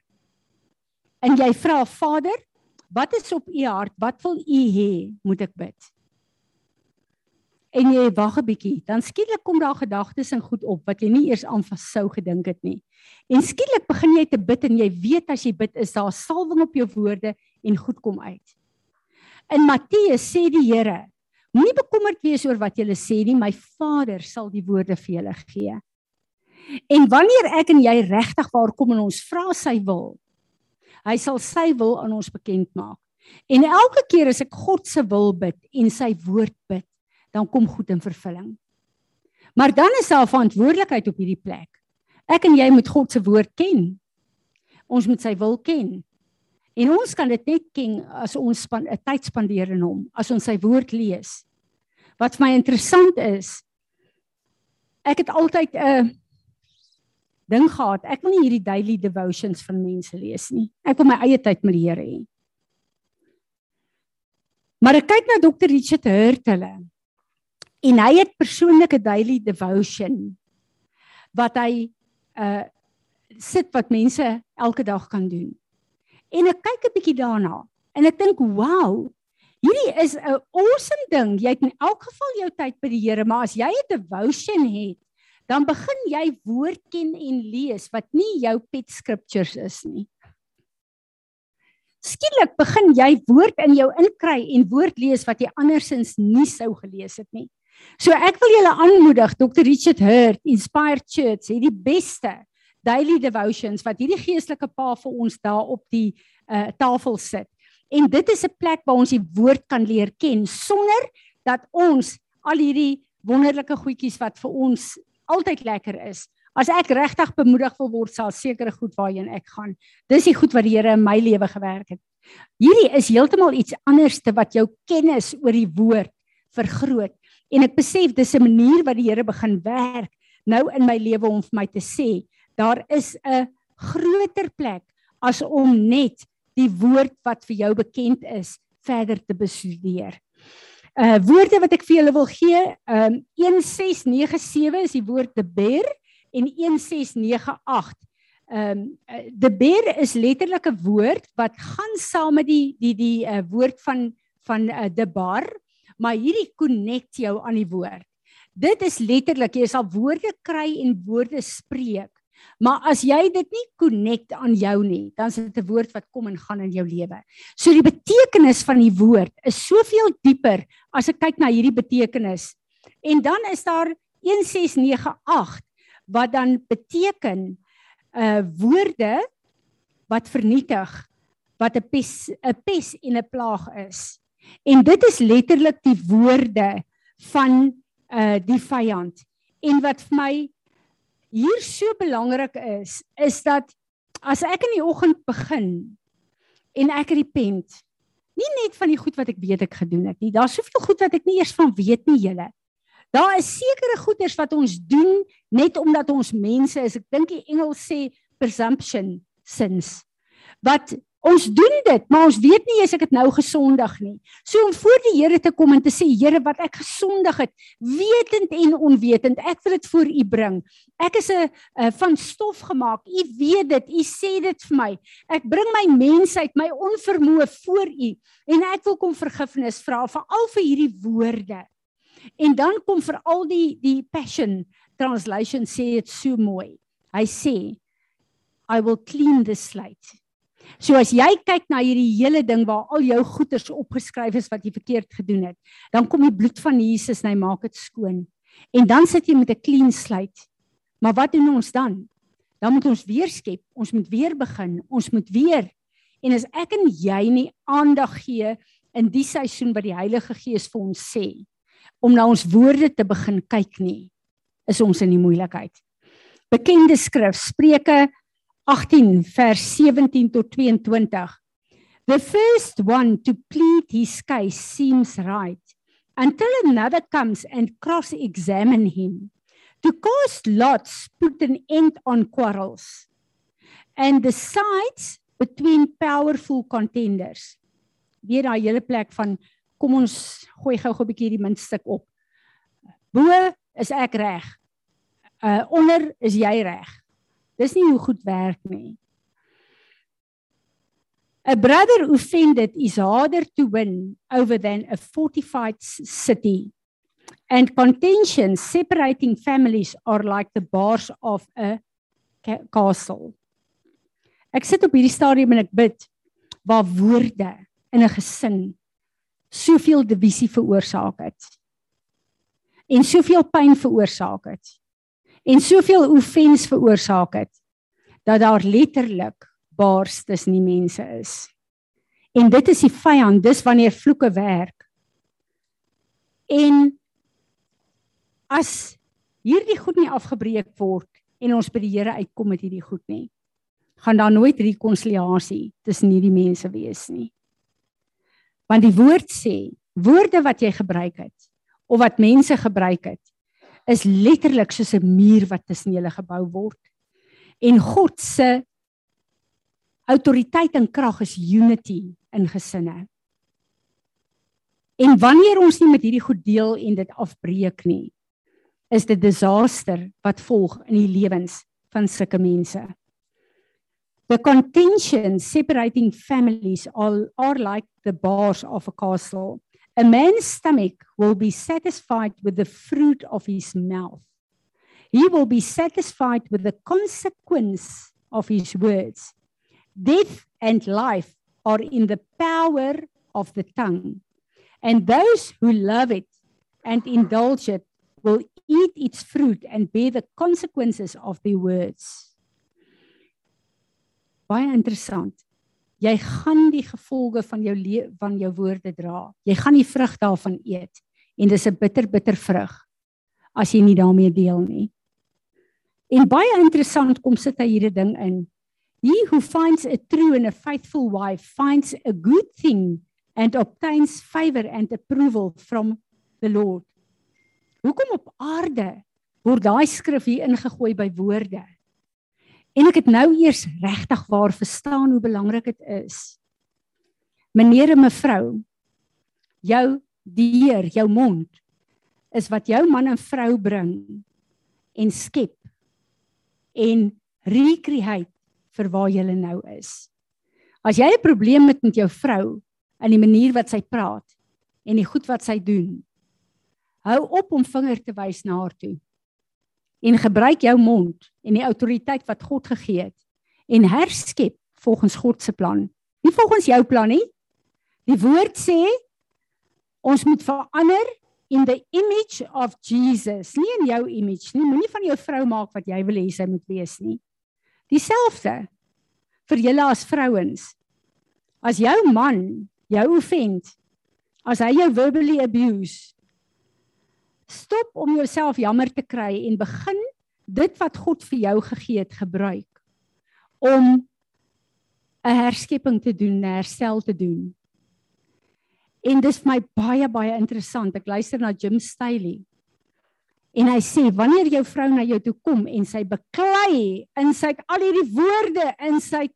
en jy vra Vader, wat is op u hart? Wat wil u hê moet ek bid? En jy wag 'n bietjie, dan skielik kom daar gedagtes en goed op wat jy nie eers aan sou gedink het nie. En skielik begin jy te bid en jy weet as jy bid is daar salwing op jou woorde en goed kom uit. In Matteus sê die Here, moenie bekommerd wees oor wat jy sê nie, my Vader sal die woorde vir julle gee. En wanneer ek en jy regtig waar kom en ons vra sy wil, hy sal sy wil aan ons bekend maak. En elke keer as ek God se wil bid en sy woord bid, dan kom goed in vervulling. Maar dan is daar verantwoordelikheid op hierdie plek. Ek en jy moet God se woord ken. Ons moet sy wil ken. En ons kan dit net ken as ons 'n tyd spandeer in hom, as ons sy woord lees. Wat vir my interessant is, ek het altyd 'n ding gehad. Ek wil nie hierdie daily devotions van mense lees nie. Ek wil my eie tyd met die Here hê. Maar ek kyk na Dr. Richard Hurt hulle en hy het persoonlike daily devotion wat hy uh sit wat mense elke dag kan doen. En ek kyk 'n bietjie daarna en ek dink, "Wow, hierdie is 'n awesome ding. Jy het in elk geval jou tyd by die Here, maar as jy 'n devotion het, dan begin jy woord ken en lees wat nie jou pet scriptures is nie. Skielik begin jy woord in jou inkry en woord lees wat jy andersins nie sou gelees het nie. So ek wil julle aanmoedig, Dr. Richard Hurt, Inspired Church, het die beste daily devotions wat hierdie geestelike pa vir ons daar op die uh, tafel sit. En dit is 'n plek waar ons die woord kan leer ken sonder dat ons al hierdie wonderlike goedjies wat vir ons altyd lekker is As ek regtig bemoedig wil word, sal sekere goed waarheen ek gaan. Dis die goed wat die Here in my lewe gewerk het. Hierdie is heeltemal iets anders te wat jou kennis oor die woord vergroot. En ek besef dis 'n manier wat die Here begin werk nou in my lewe om vir my te sê, daar is 'n groter plek as om net die woord wat vir jou bekend is verder te bestudeer. Uh woorde wat ek vir julle wil gee, um 1697 is die woord te ber en 1698 Ehm um, the bear is letterlik 'n woord wat gaan saam met die die die uh, woord van van uh, the bar, maar hierdie connect jou aan die woord. Dit is letterlik jy sal woorde kry en woorde spreek. Maar as jy dit nie connect aan jou nie, dan is dit 'n woord wat kom en gaan in jou lewe. So die betekenis van die woord is soveel dieper as ek kyk na hierdie betekenis. En dan is daar 1698 wat dan beteken uh woorde wat vernietig wat 'n pes 'n pes en 'n plaag is. En dit is letterlik die woorde van uh die vyand. En wat vir my hier so belangrik is, is dat as ek in die oggend begin en ek repent, nie net van die goed wat ek weet ek gedoen het nie. Daar's soveel goed wat ek nie eers van weet nie, julle. Daar is sekere goeders wat ons doen net omdat ons mense is. Ek dink die Engels sê presumption sins. Wat ons doen dit, maar ons weet nie as ek dit nou gesondig nie. So om voor die Here te kom en te sê Here wat ek gesondig het, wetend en onwetend, ek wil dit voor U bring. Ek is 'n van stof gemaak. U weet dit. U sê dit vir my. Ek bring my mensheid, my onvermoë voor U en ek wil kom vergifnis vra vir al vir hierdie woorde. En dan kom vir al die die passion translation sê dit so mooi. Hy sê I will clean the slate. So as jy kyk na hierdie hele ding waar al jou goeders opgeskryf is wat jy verkeerd gedoen het, dan kom die bloed van Jesus en hy maak dit skoon. En dan sit jy met 'n clean slate. Maar wat doen ons dan? Dan moet ons weer skep. Ons moet weer begin. Ons moet weer. En as ek en jy nie aandag gee in die seisoen wat die Heilige Gees vir ons sê, om na ons woorde te begin kyk nie, is ons in die moeilikheid. Bekende skrif, Spreuke 18 vers 17 tot 22. The first one to plead his case seems right until another comes and cross-examine him. To cast lots put an end on quarrels and the sides between powerful contenders. Weer daai hele plek van kom ons gooi gou-gou 'n bietjie die muntstuk op. Bo is ek reg. Uh onder is jy reg. Dis nie hoe goed werk nie. A brother offended is harder to win over than a fortified city. And contentions separating families are like the bars of a castle. Ek sit op hierdie stadium en ek bid waar woorde in 'n gesin soveel divisie veroorsaak het. En soveel pyn veroorsaak het. En soveel offens veroorsaak het dat daar letterlik baars tussen die mense is. En dit is die vyand, dis wanneer vloeke werk. En as hierdie goed nie afgebreek word en ons by die Here uitkom met hierdie goed nie, gaan daar nooit rekonsiliasie tussen hierdie mense wees nie. Want die woord sê, woorde wat jy gebruik het of wat mense gebruik het, is letterlik soos 'n muur wat tussen julle gebou word. En God se autoriteit en krag is unity in gesinne. En wanneer ons nie met hierdie goed deel en dit afbreek nie, is dit disaster wat volg in die lewens van sulke mense. The contention separating families are, are like the bars of a castle. A man's stomach will be satisfied with the fruit of his mouth. He will be satisfied with the consequence of his words. Death and life are in the power of the tongue. And those who love it and indulge it will eat its fruit and bear the consequences of their words. baie interessant. Jy gaan die gevolge van jou van jou woorde dra. Jy gaan die vrug daarvan eet en dis 'n bitter bitter vrug as jy nie daarmee deel nie. En baie interessant kom sit hy hierdie ding in. He who finds a true and a faithful wife finds a good thing and obtains favor and approval from the Lord. Hoekom op aarde word daai skrif hier ingegooi by woorde? En ek het nou eers regtig waar verstaan hoe belangrik dit is. Meneer en mevrou, jou deur, jou mond is wat jou man en vrou bring en skep en recreate vir waar jy nou is. As jy 'n probleem het met jou vrou in die manier wat sy praat en die goed wat sy doen, hou op om vinger te wys na haar toe. En gebruik jou mond en die autoriteit wat God gegee het en herskep volgens God se plan. Nie volgens jou plan nie. Die woord sê ons moet verander in the image of Jesus, nie in jou image nie. Moenie van jou vrou maak wat jy wil hê sy moet wees nie. Dieselfde vir julle as vrouens. As jou man jou offend, as hy jou verbally abuse, stop om jouself jammer te kry en begin dit wat God vir jou gegee het gebruik om 'n herskepping te doen, 'n herstel te doen. En dis vir my baie baie interessant. Ek luister na Jim Staley. En hy sê wanneer jou vrou na jou toe kom en sy beklei in sy al hierdie woorde in sy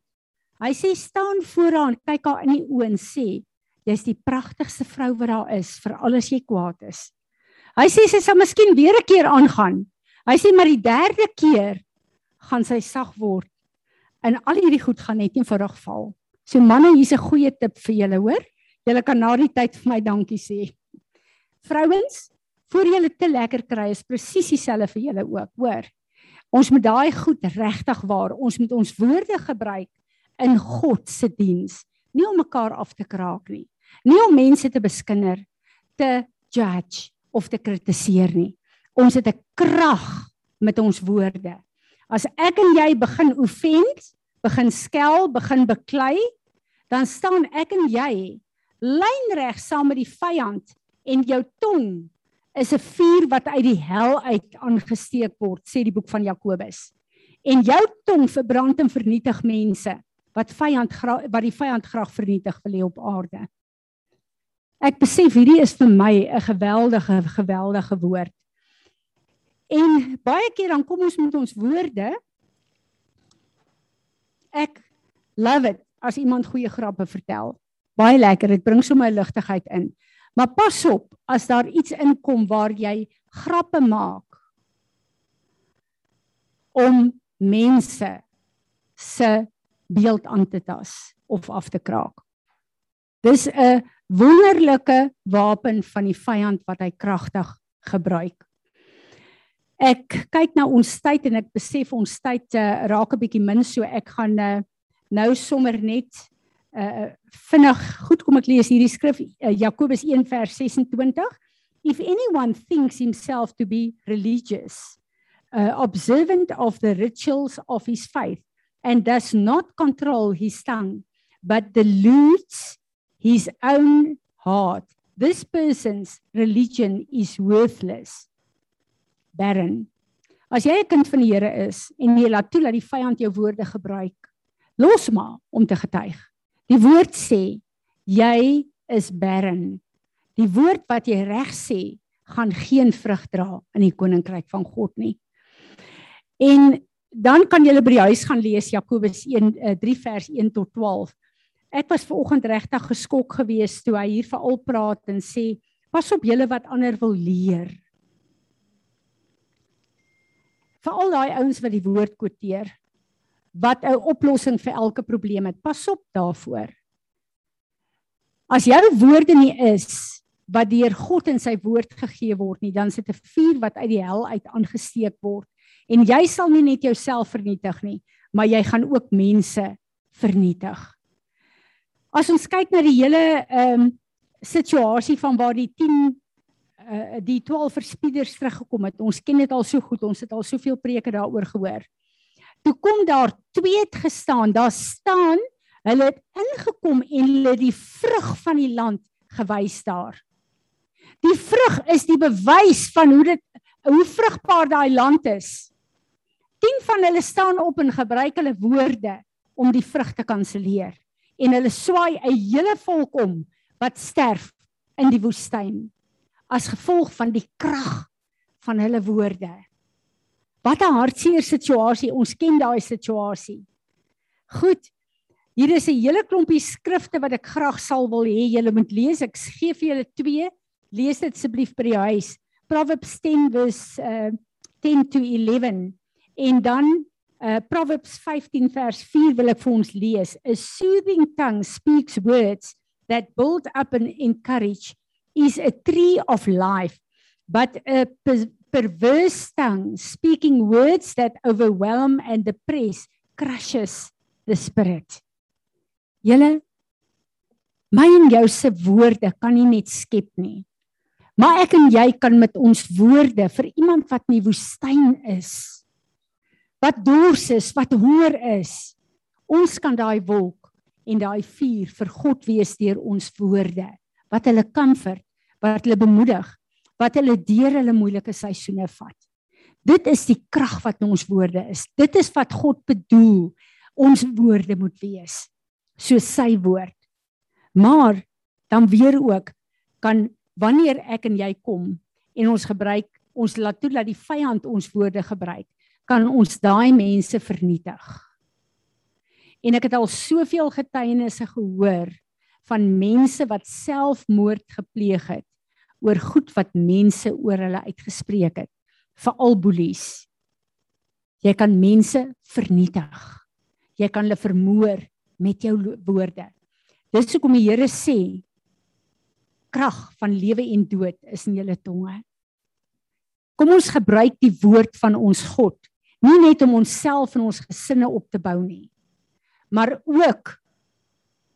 hy sê staan voor haar, kyk haar in die oë en sê jy's die pragtigste vrou wat daar is vir alles jy kwaad is. Hy sê sy sal miskien weer 'n keer aangaan. Hy sê maar die derde keer gaan sy sag word en al hierdie goed gaan net eenvoudig val. So manne, hier's 'n goeie tip vir julle, hoor? Julle kan na die tyd vir my dankie sê. Vrouens, voor julle te lekker kry is presies dieselfde vir julle ook, hoor. Ons moet daai goed regtig waar, ons moet ons woorde gebruik in God se diens, nie om mekaar af te kraak nie. Nie om mense te beskinder, te judge of te kritiseer nie. Ons het 'n krag met ons woorde. As ek en jy begin offend, begin skel, begin beklei, dan staan ek en jy lynreg saam met die vyand en jou tong is 'n vuur wat uit die hel uit aangesteek word sê die boek van Jakobus en jou tong verbrand en vernietig mense wat vyand wat die vyand graag vernietig wil hê op aarde ek besef hierdie is vir my 'n geweldige geweldige woord en baie keer dan kom ons met ons woorde ek love it as iemand goeie grappe vertel baie lekker. Dit bring sommer ligtigheid in. Maar pas op as daar iets inkom waar jy grappe maak om mense se beeld aan te tas of af te kraak. Dis 'n wonderlike wapen van die vyand wat hy kragtig gebruik. Ek kyk na ons tyd en ek besef ons tyd uh, raak 'n bietjie min so ek gaan uh, nou sommer net uh vinnig goed kom ek lees hierdie skrif uh, Jakobus 1 vers 26 if anyone thinks himself to be religious uh, observant of the rituals of his faith and does not control his tongue but deludes his own heart this person's religion is worthless barren as jy 'n kind van die Here is en jy laat toe dat die vyand jou woorde gebruik los maar om te getuig Die woord sê jy is barren. Die woord wat jy reg sê gaan geen vrug dra in die koninkryk van God nie. En dan kan jy by die huis gaan lees Jakobus 1 3 eh, vers 1 tot 12. Ek was ver oggend regtig geskok geweest toe hy hier veral praat en sê pas op julle wat ander wil leer. Vir al daai ouens wat die woord quoteer, wat 'n oplossing vir elke probleem het. Pas op daarvoor. As jou woorde nie is wat deur God in sy woord gegee word nie, dan sit 'n vuur wat uit die hel uit aangesteek word en jy sal nie net jouself vernietig nie, maar jy gaan ook mense vernietig. As ons kyk na die hele ehm um, situasie van waar die 10 uh die 12 verspieders teruggekom het. Ons ken dit al so goed. Ons het al soveel preke daaroor gehoor. Toe kom daar twee het gestaan. Daar staan hulle het ingekom en hulle die vrug van die land gewys daar. Die vrug is die bewys van hoe dit hoe vrugbaar daai land is. 10 van hulle staan op en gebruik hulle woorde om die vrug te kanselleer en hulle swaai 'n hele volk om wat sterf in die woestyn as gevolg van die krag van hulle woorde. Wat 'n hartseer situasie. Ons ken daai situasie. Goed. Hier is 'n hele klompie skrifte wat ek graag sal wil hê julle moet lees. Ek gee vir julle twee. Lees dit asseblief by die huis. Proverbs 10 vers uh, 10 to 11 en dan uh, Proverbs 15 vers 4 wil ek vir ons lees. A soothing tongue speaks words that build up and encourage is a tree of life but a per perverse tongue speaking words that overwhelm and depress crushes the spirit. Julle my en jou se woorde kan nie net skep nie. Maar ek en jy kan met ons woorde vir iemand wat in die woestyn is, wat dors is, wat honger is, ons kan daai wolk en daai vuur vir God wees deur ons woorde wat hulle comfort, wat hulle bemoedig, wat hulle deur hulle moeilike seisoene vat. Dit is die krag wat in ons woorde is. Dit is wat God bedoel ons woorde moet wees, so sy woord. Maar dan weer ook kan wanneer ek en jy kom en ons gebruik ons laat toe dat die vyand ons woorde gebruik, kan ons daai mense vernietig. En ek het al soveel getuienisse gehoor van mense wat selfmoord gepleeg het oor goed wat mense oor hulle uitgespreek het, veral boelies. Jy kan mense vernietig. Jy kan hulle vermoor met jou woorde. Dis hoekom die Here sê krag van lewe en dood is in julle tonge. Kom ons gebruik die woord van ons God, nie net om onsself en ons gesinne op te bou nie, maar ook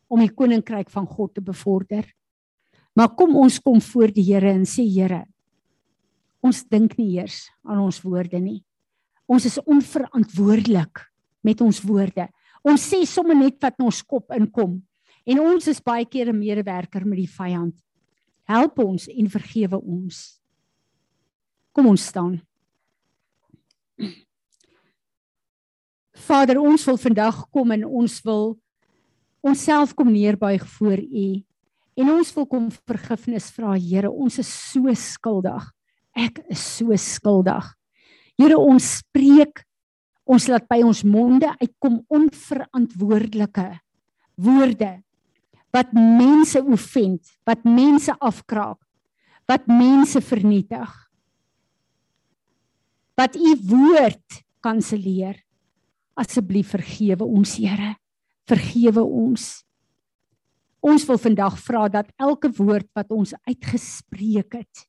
om die koninkryk van God te bevorder. Maar kom ons kom voor die Here en sê Here, ons dink nie eers aan ons woorde nie. Ons is onverantwoordelik met ons woorde. Ons sê sommer net wat in ons kop inkom en ons is baie keer 'n medewerker met die vyand. Help ons en vergewe ons. Kom ons staan. Vader, ons wil vandag kom en ons wil onsself kom neerbuig voor U. En ons wil kom vergifnis vra, Here. Ons is so skuldig. Ek is so skuldig. Here, ons spreek ons laat by ons monde uitkom onverantwoordelike woorde wat mense offend, wat mense afkraak, wat mense vernietig. Wat u woord kanselleer. Asseblief vergewe ons, Here. Vergewe ons. Ons wil vandag vra dat elke woord wat ons uitgespreek het,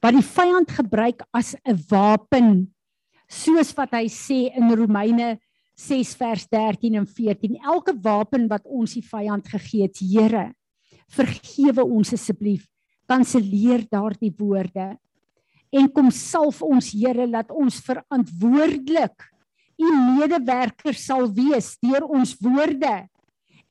wat die vyand gebruik as 'n wapen, soos wat hy sê in Romeine 6 vers 13 en 14 elke wapen wat ons die vyand gegee het Here vergewe ons asseblief kanselleer daardie woorde en kom salf ons Here laat ons verantwoordelik u medewerkers sal wees deur ons woorde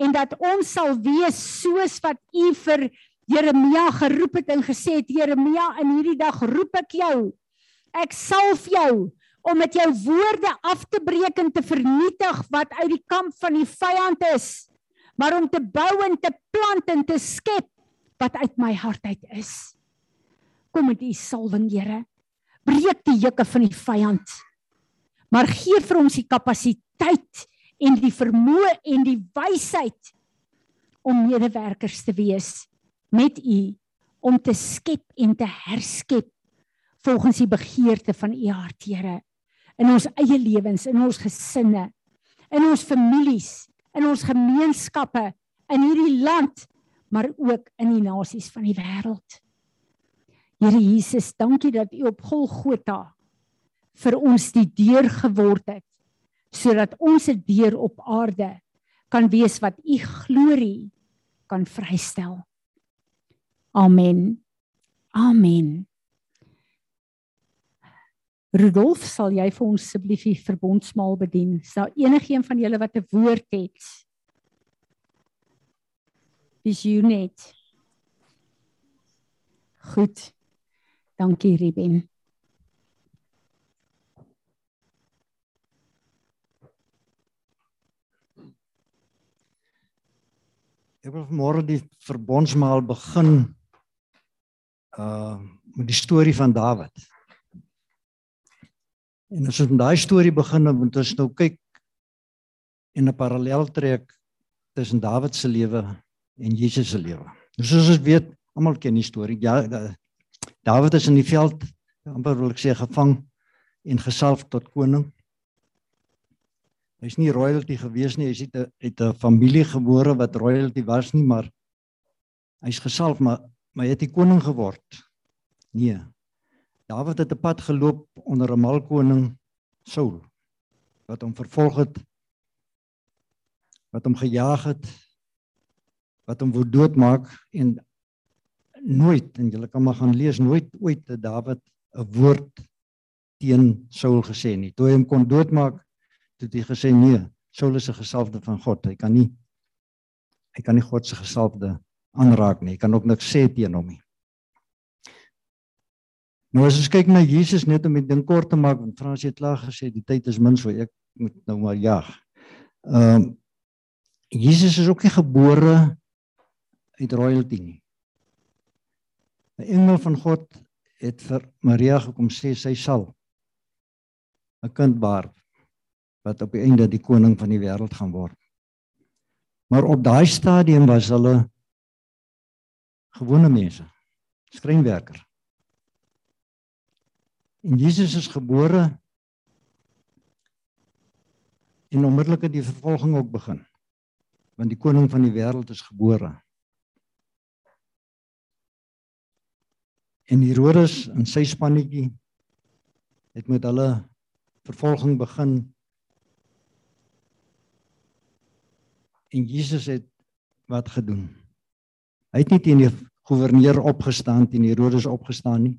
en dat ons sal wees soos wat u vir Jeremia geroep het en gesê het Jeremia in hierdie dag roep ek jou ek salf jou om met jou woorde af te breek en te vernietig wat uit die kamp van die vyand is, maar om te bou en te plant en te skep wat uit my hart uit is. Kom met u salwing, Here. Breek die juke van die vyand. Maar gee vir ons die kapasiteit en die vermoë en die wysheid om medewerkers te wees met u om te skep en te herskep volgens die begeerte van u hart, Here in ons eie lewens, in ons gesinne, in ons families, in ons gemeenskappe, in hierdie land, maar ook in die nasies van die wêreld. Here Jesus, dankie dat U op Golgotha vir ons die deur geword het sodat ons 'n deur op aarde kan wees wat U glorie kan vrystel. Amen. Amen. Rudolf, sal jy vir ons asseblief die verbondsmaal bedien? Is daar enigiemand van julle wat 'n woord het? Dis jy net. Goed. Dankie Ruben.
Ek wil môre die verbondsmaal begin uh met die storie van Dawid. En as ons met daai storie begin, moet ons nou kyk en 'n parallel trek tussen Dawid se lewe en Jesus se lewe. Nou soos ons weet, almal ken die storie. Ja, Dawid is in die veld, amper wil ek sê gevang en gesalf tot koning. Hy's nie royalty gewees nie, hy's uit 'n uit 'n familie gebore wat royalty was nie, maar hy's gesalf maar maar hy het die koning geword. Nee. Dawid het 'n pad geloop onder 'n malkoning Saul wat hom vervolg het wat hom gejaag het wat hom wou doodmaak en nooit en jy kan maar gaan lees nooit ooit het Dawid 'n woord teen Saul gesê nie. Toe hy hom kon doodmaak, het hy gesê nee, Saul is 'n gesalfde van God. Hy kan nie hy kan nie God se gesalfde aanraak nie. Hy kan ook niks sê teen hom nie. Nou as ons kyk na Jesus net om dit ding kort te maak, want Frans het klaar gesê die tyd is min so ek moet nou maar jag. Ehm um, Jesus is ook nie gebore uit royalty nie. 'n Engel van God het vir Maria gekom sê sy sal 'n kind baar wat op die einde die koning van die wêreld gaan word. Maar op daai stadium was hulle gewone mense, skrynwerker. En Jesus is gebore en onmiddellik het die vervolging ook begin. Want die koning van die wêreld is gebore. En Herodes en sy spannetjie het met hulle vervolging begin. En Jesus het wat gedoen? Hy het nie teen die goewerneur opgestaan teen Herodes opgestaan nie.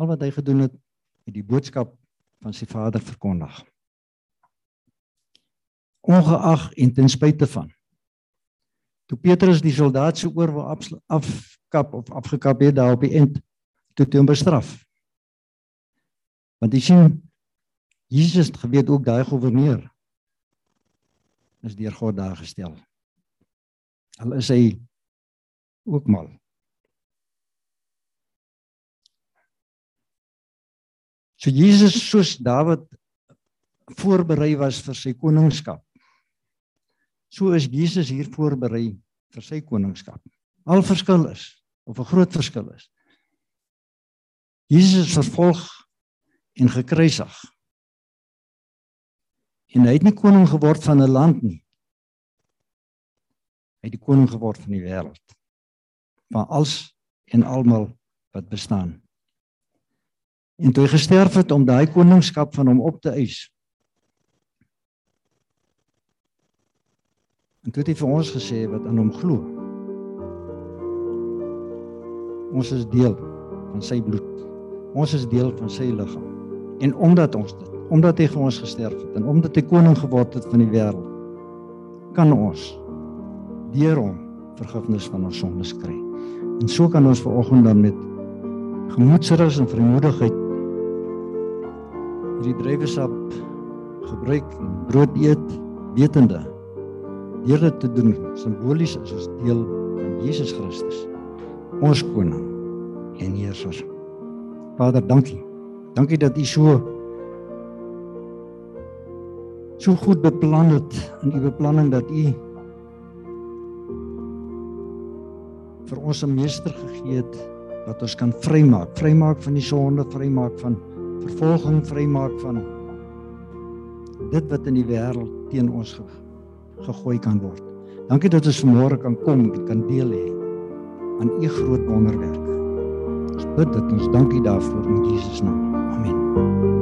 Al wat hy gedoen het, het die boodskap van sy Vader verkondig. Ongeag en ten spyte van toe Petrus die soldaat se oor wou afkap of afgekap het daar op die end toe toe hom bestraf. Want jy sien Jesus het geweet ook daai goewerneur is deur God daar gestel. Al is hy ook mal. So Jesus soos Dawid voorberei was vir sy koningskap. So is Jesus hier voorberei vir sy koningskap. Al verskil is of 'n groot verskil is. Jesus is vervolg en gekruisig. En hy het nie koning geword van 'n land nie. Hy het die koning geword van die wêreld. Van alles en almal wat bestaan. En toe hy gesterf het om daai koningskap van hom op te eis, En toe het hy vir ons gesê wat aan hom glo. Ons is deel van sy bloed. Ons is deel van sy liggaam. En omdat ons dit, omdat hy vir ons gesterf het en omdat hy koning geword het van die wêreld, kan ons deur hom vergifnis van ons sondes kry. En so kan ons vanoggend dan met gemoedsrus en vrymoedigheid hierdie drywersap gebruik en brood eet wetende deur dit te doen simbolies is ons deel van Jesus Christus ons koning en heerser Vader dankie dankie dat u so so goed beplan het in u beplanning dat u vir ons 'n meester gegee het wat ons kan vrymaak vrymaak van die sonde vrymaak van vervolging vrymaak van dit wat in die wêreld teen ons gegee gegooi kan word. Dankie dat ons vanmôre kan kom en kan deel hê aan u groot wonderwerk. Ons bid dat ons dankie daarvoor in Jesus naam. Amen.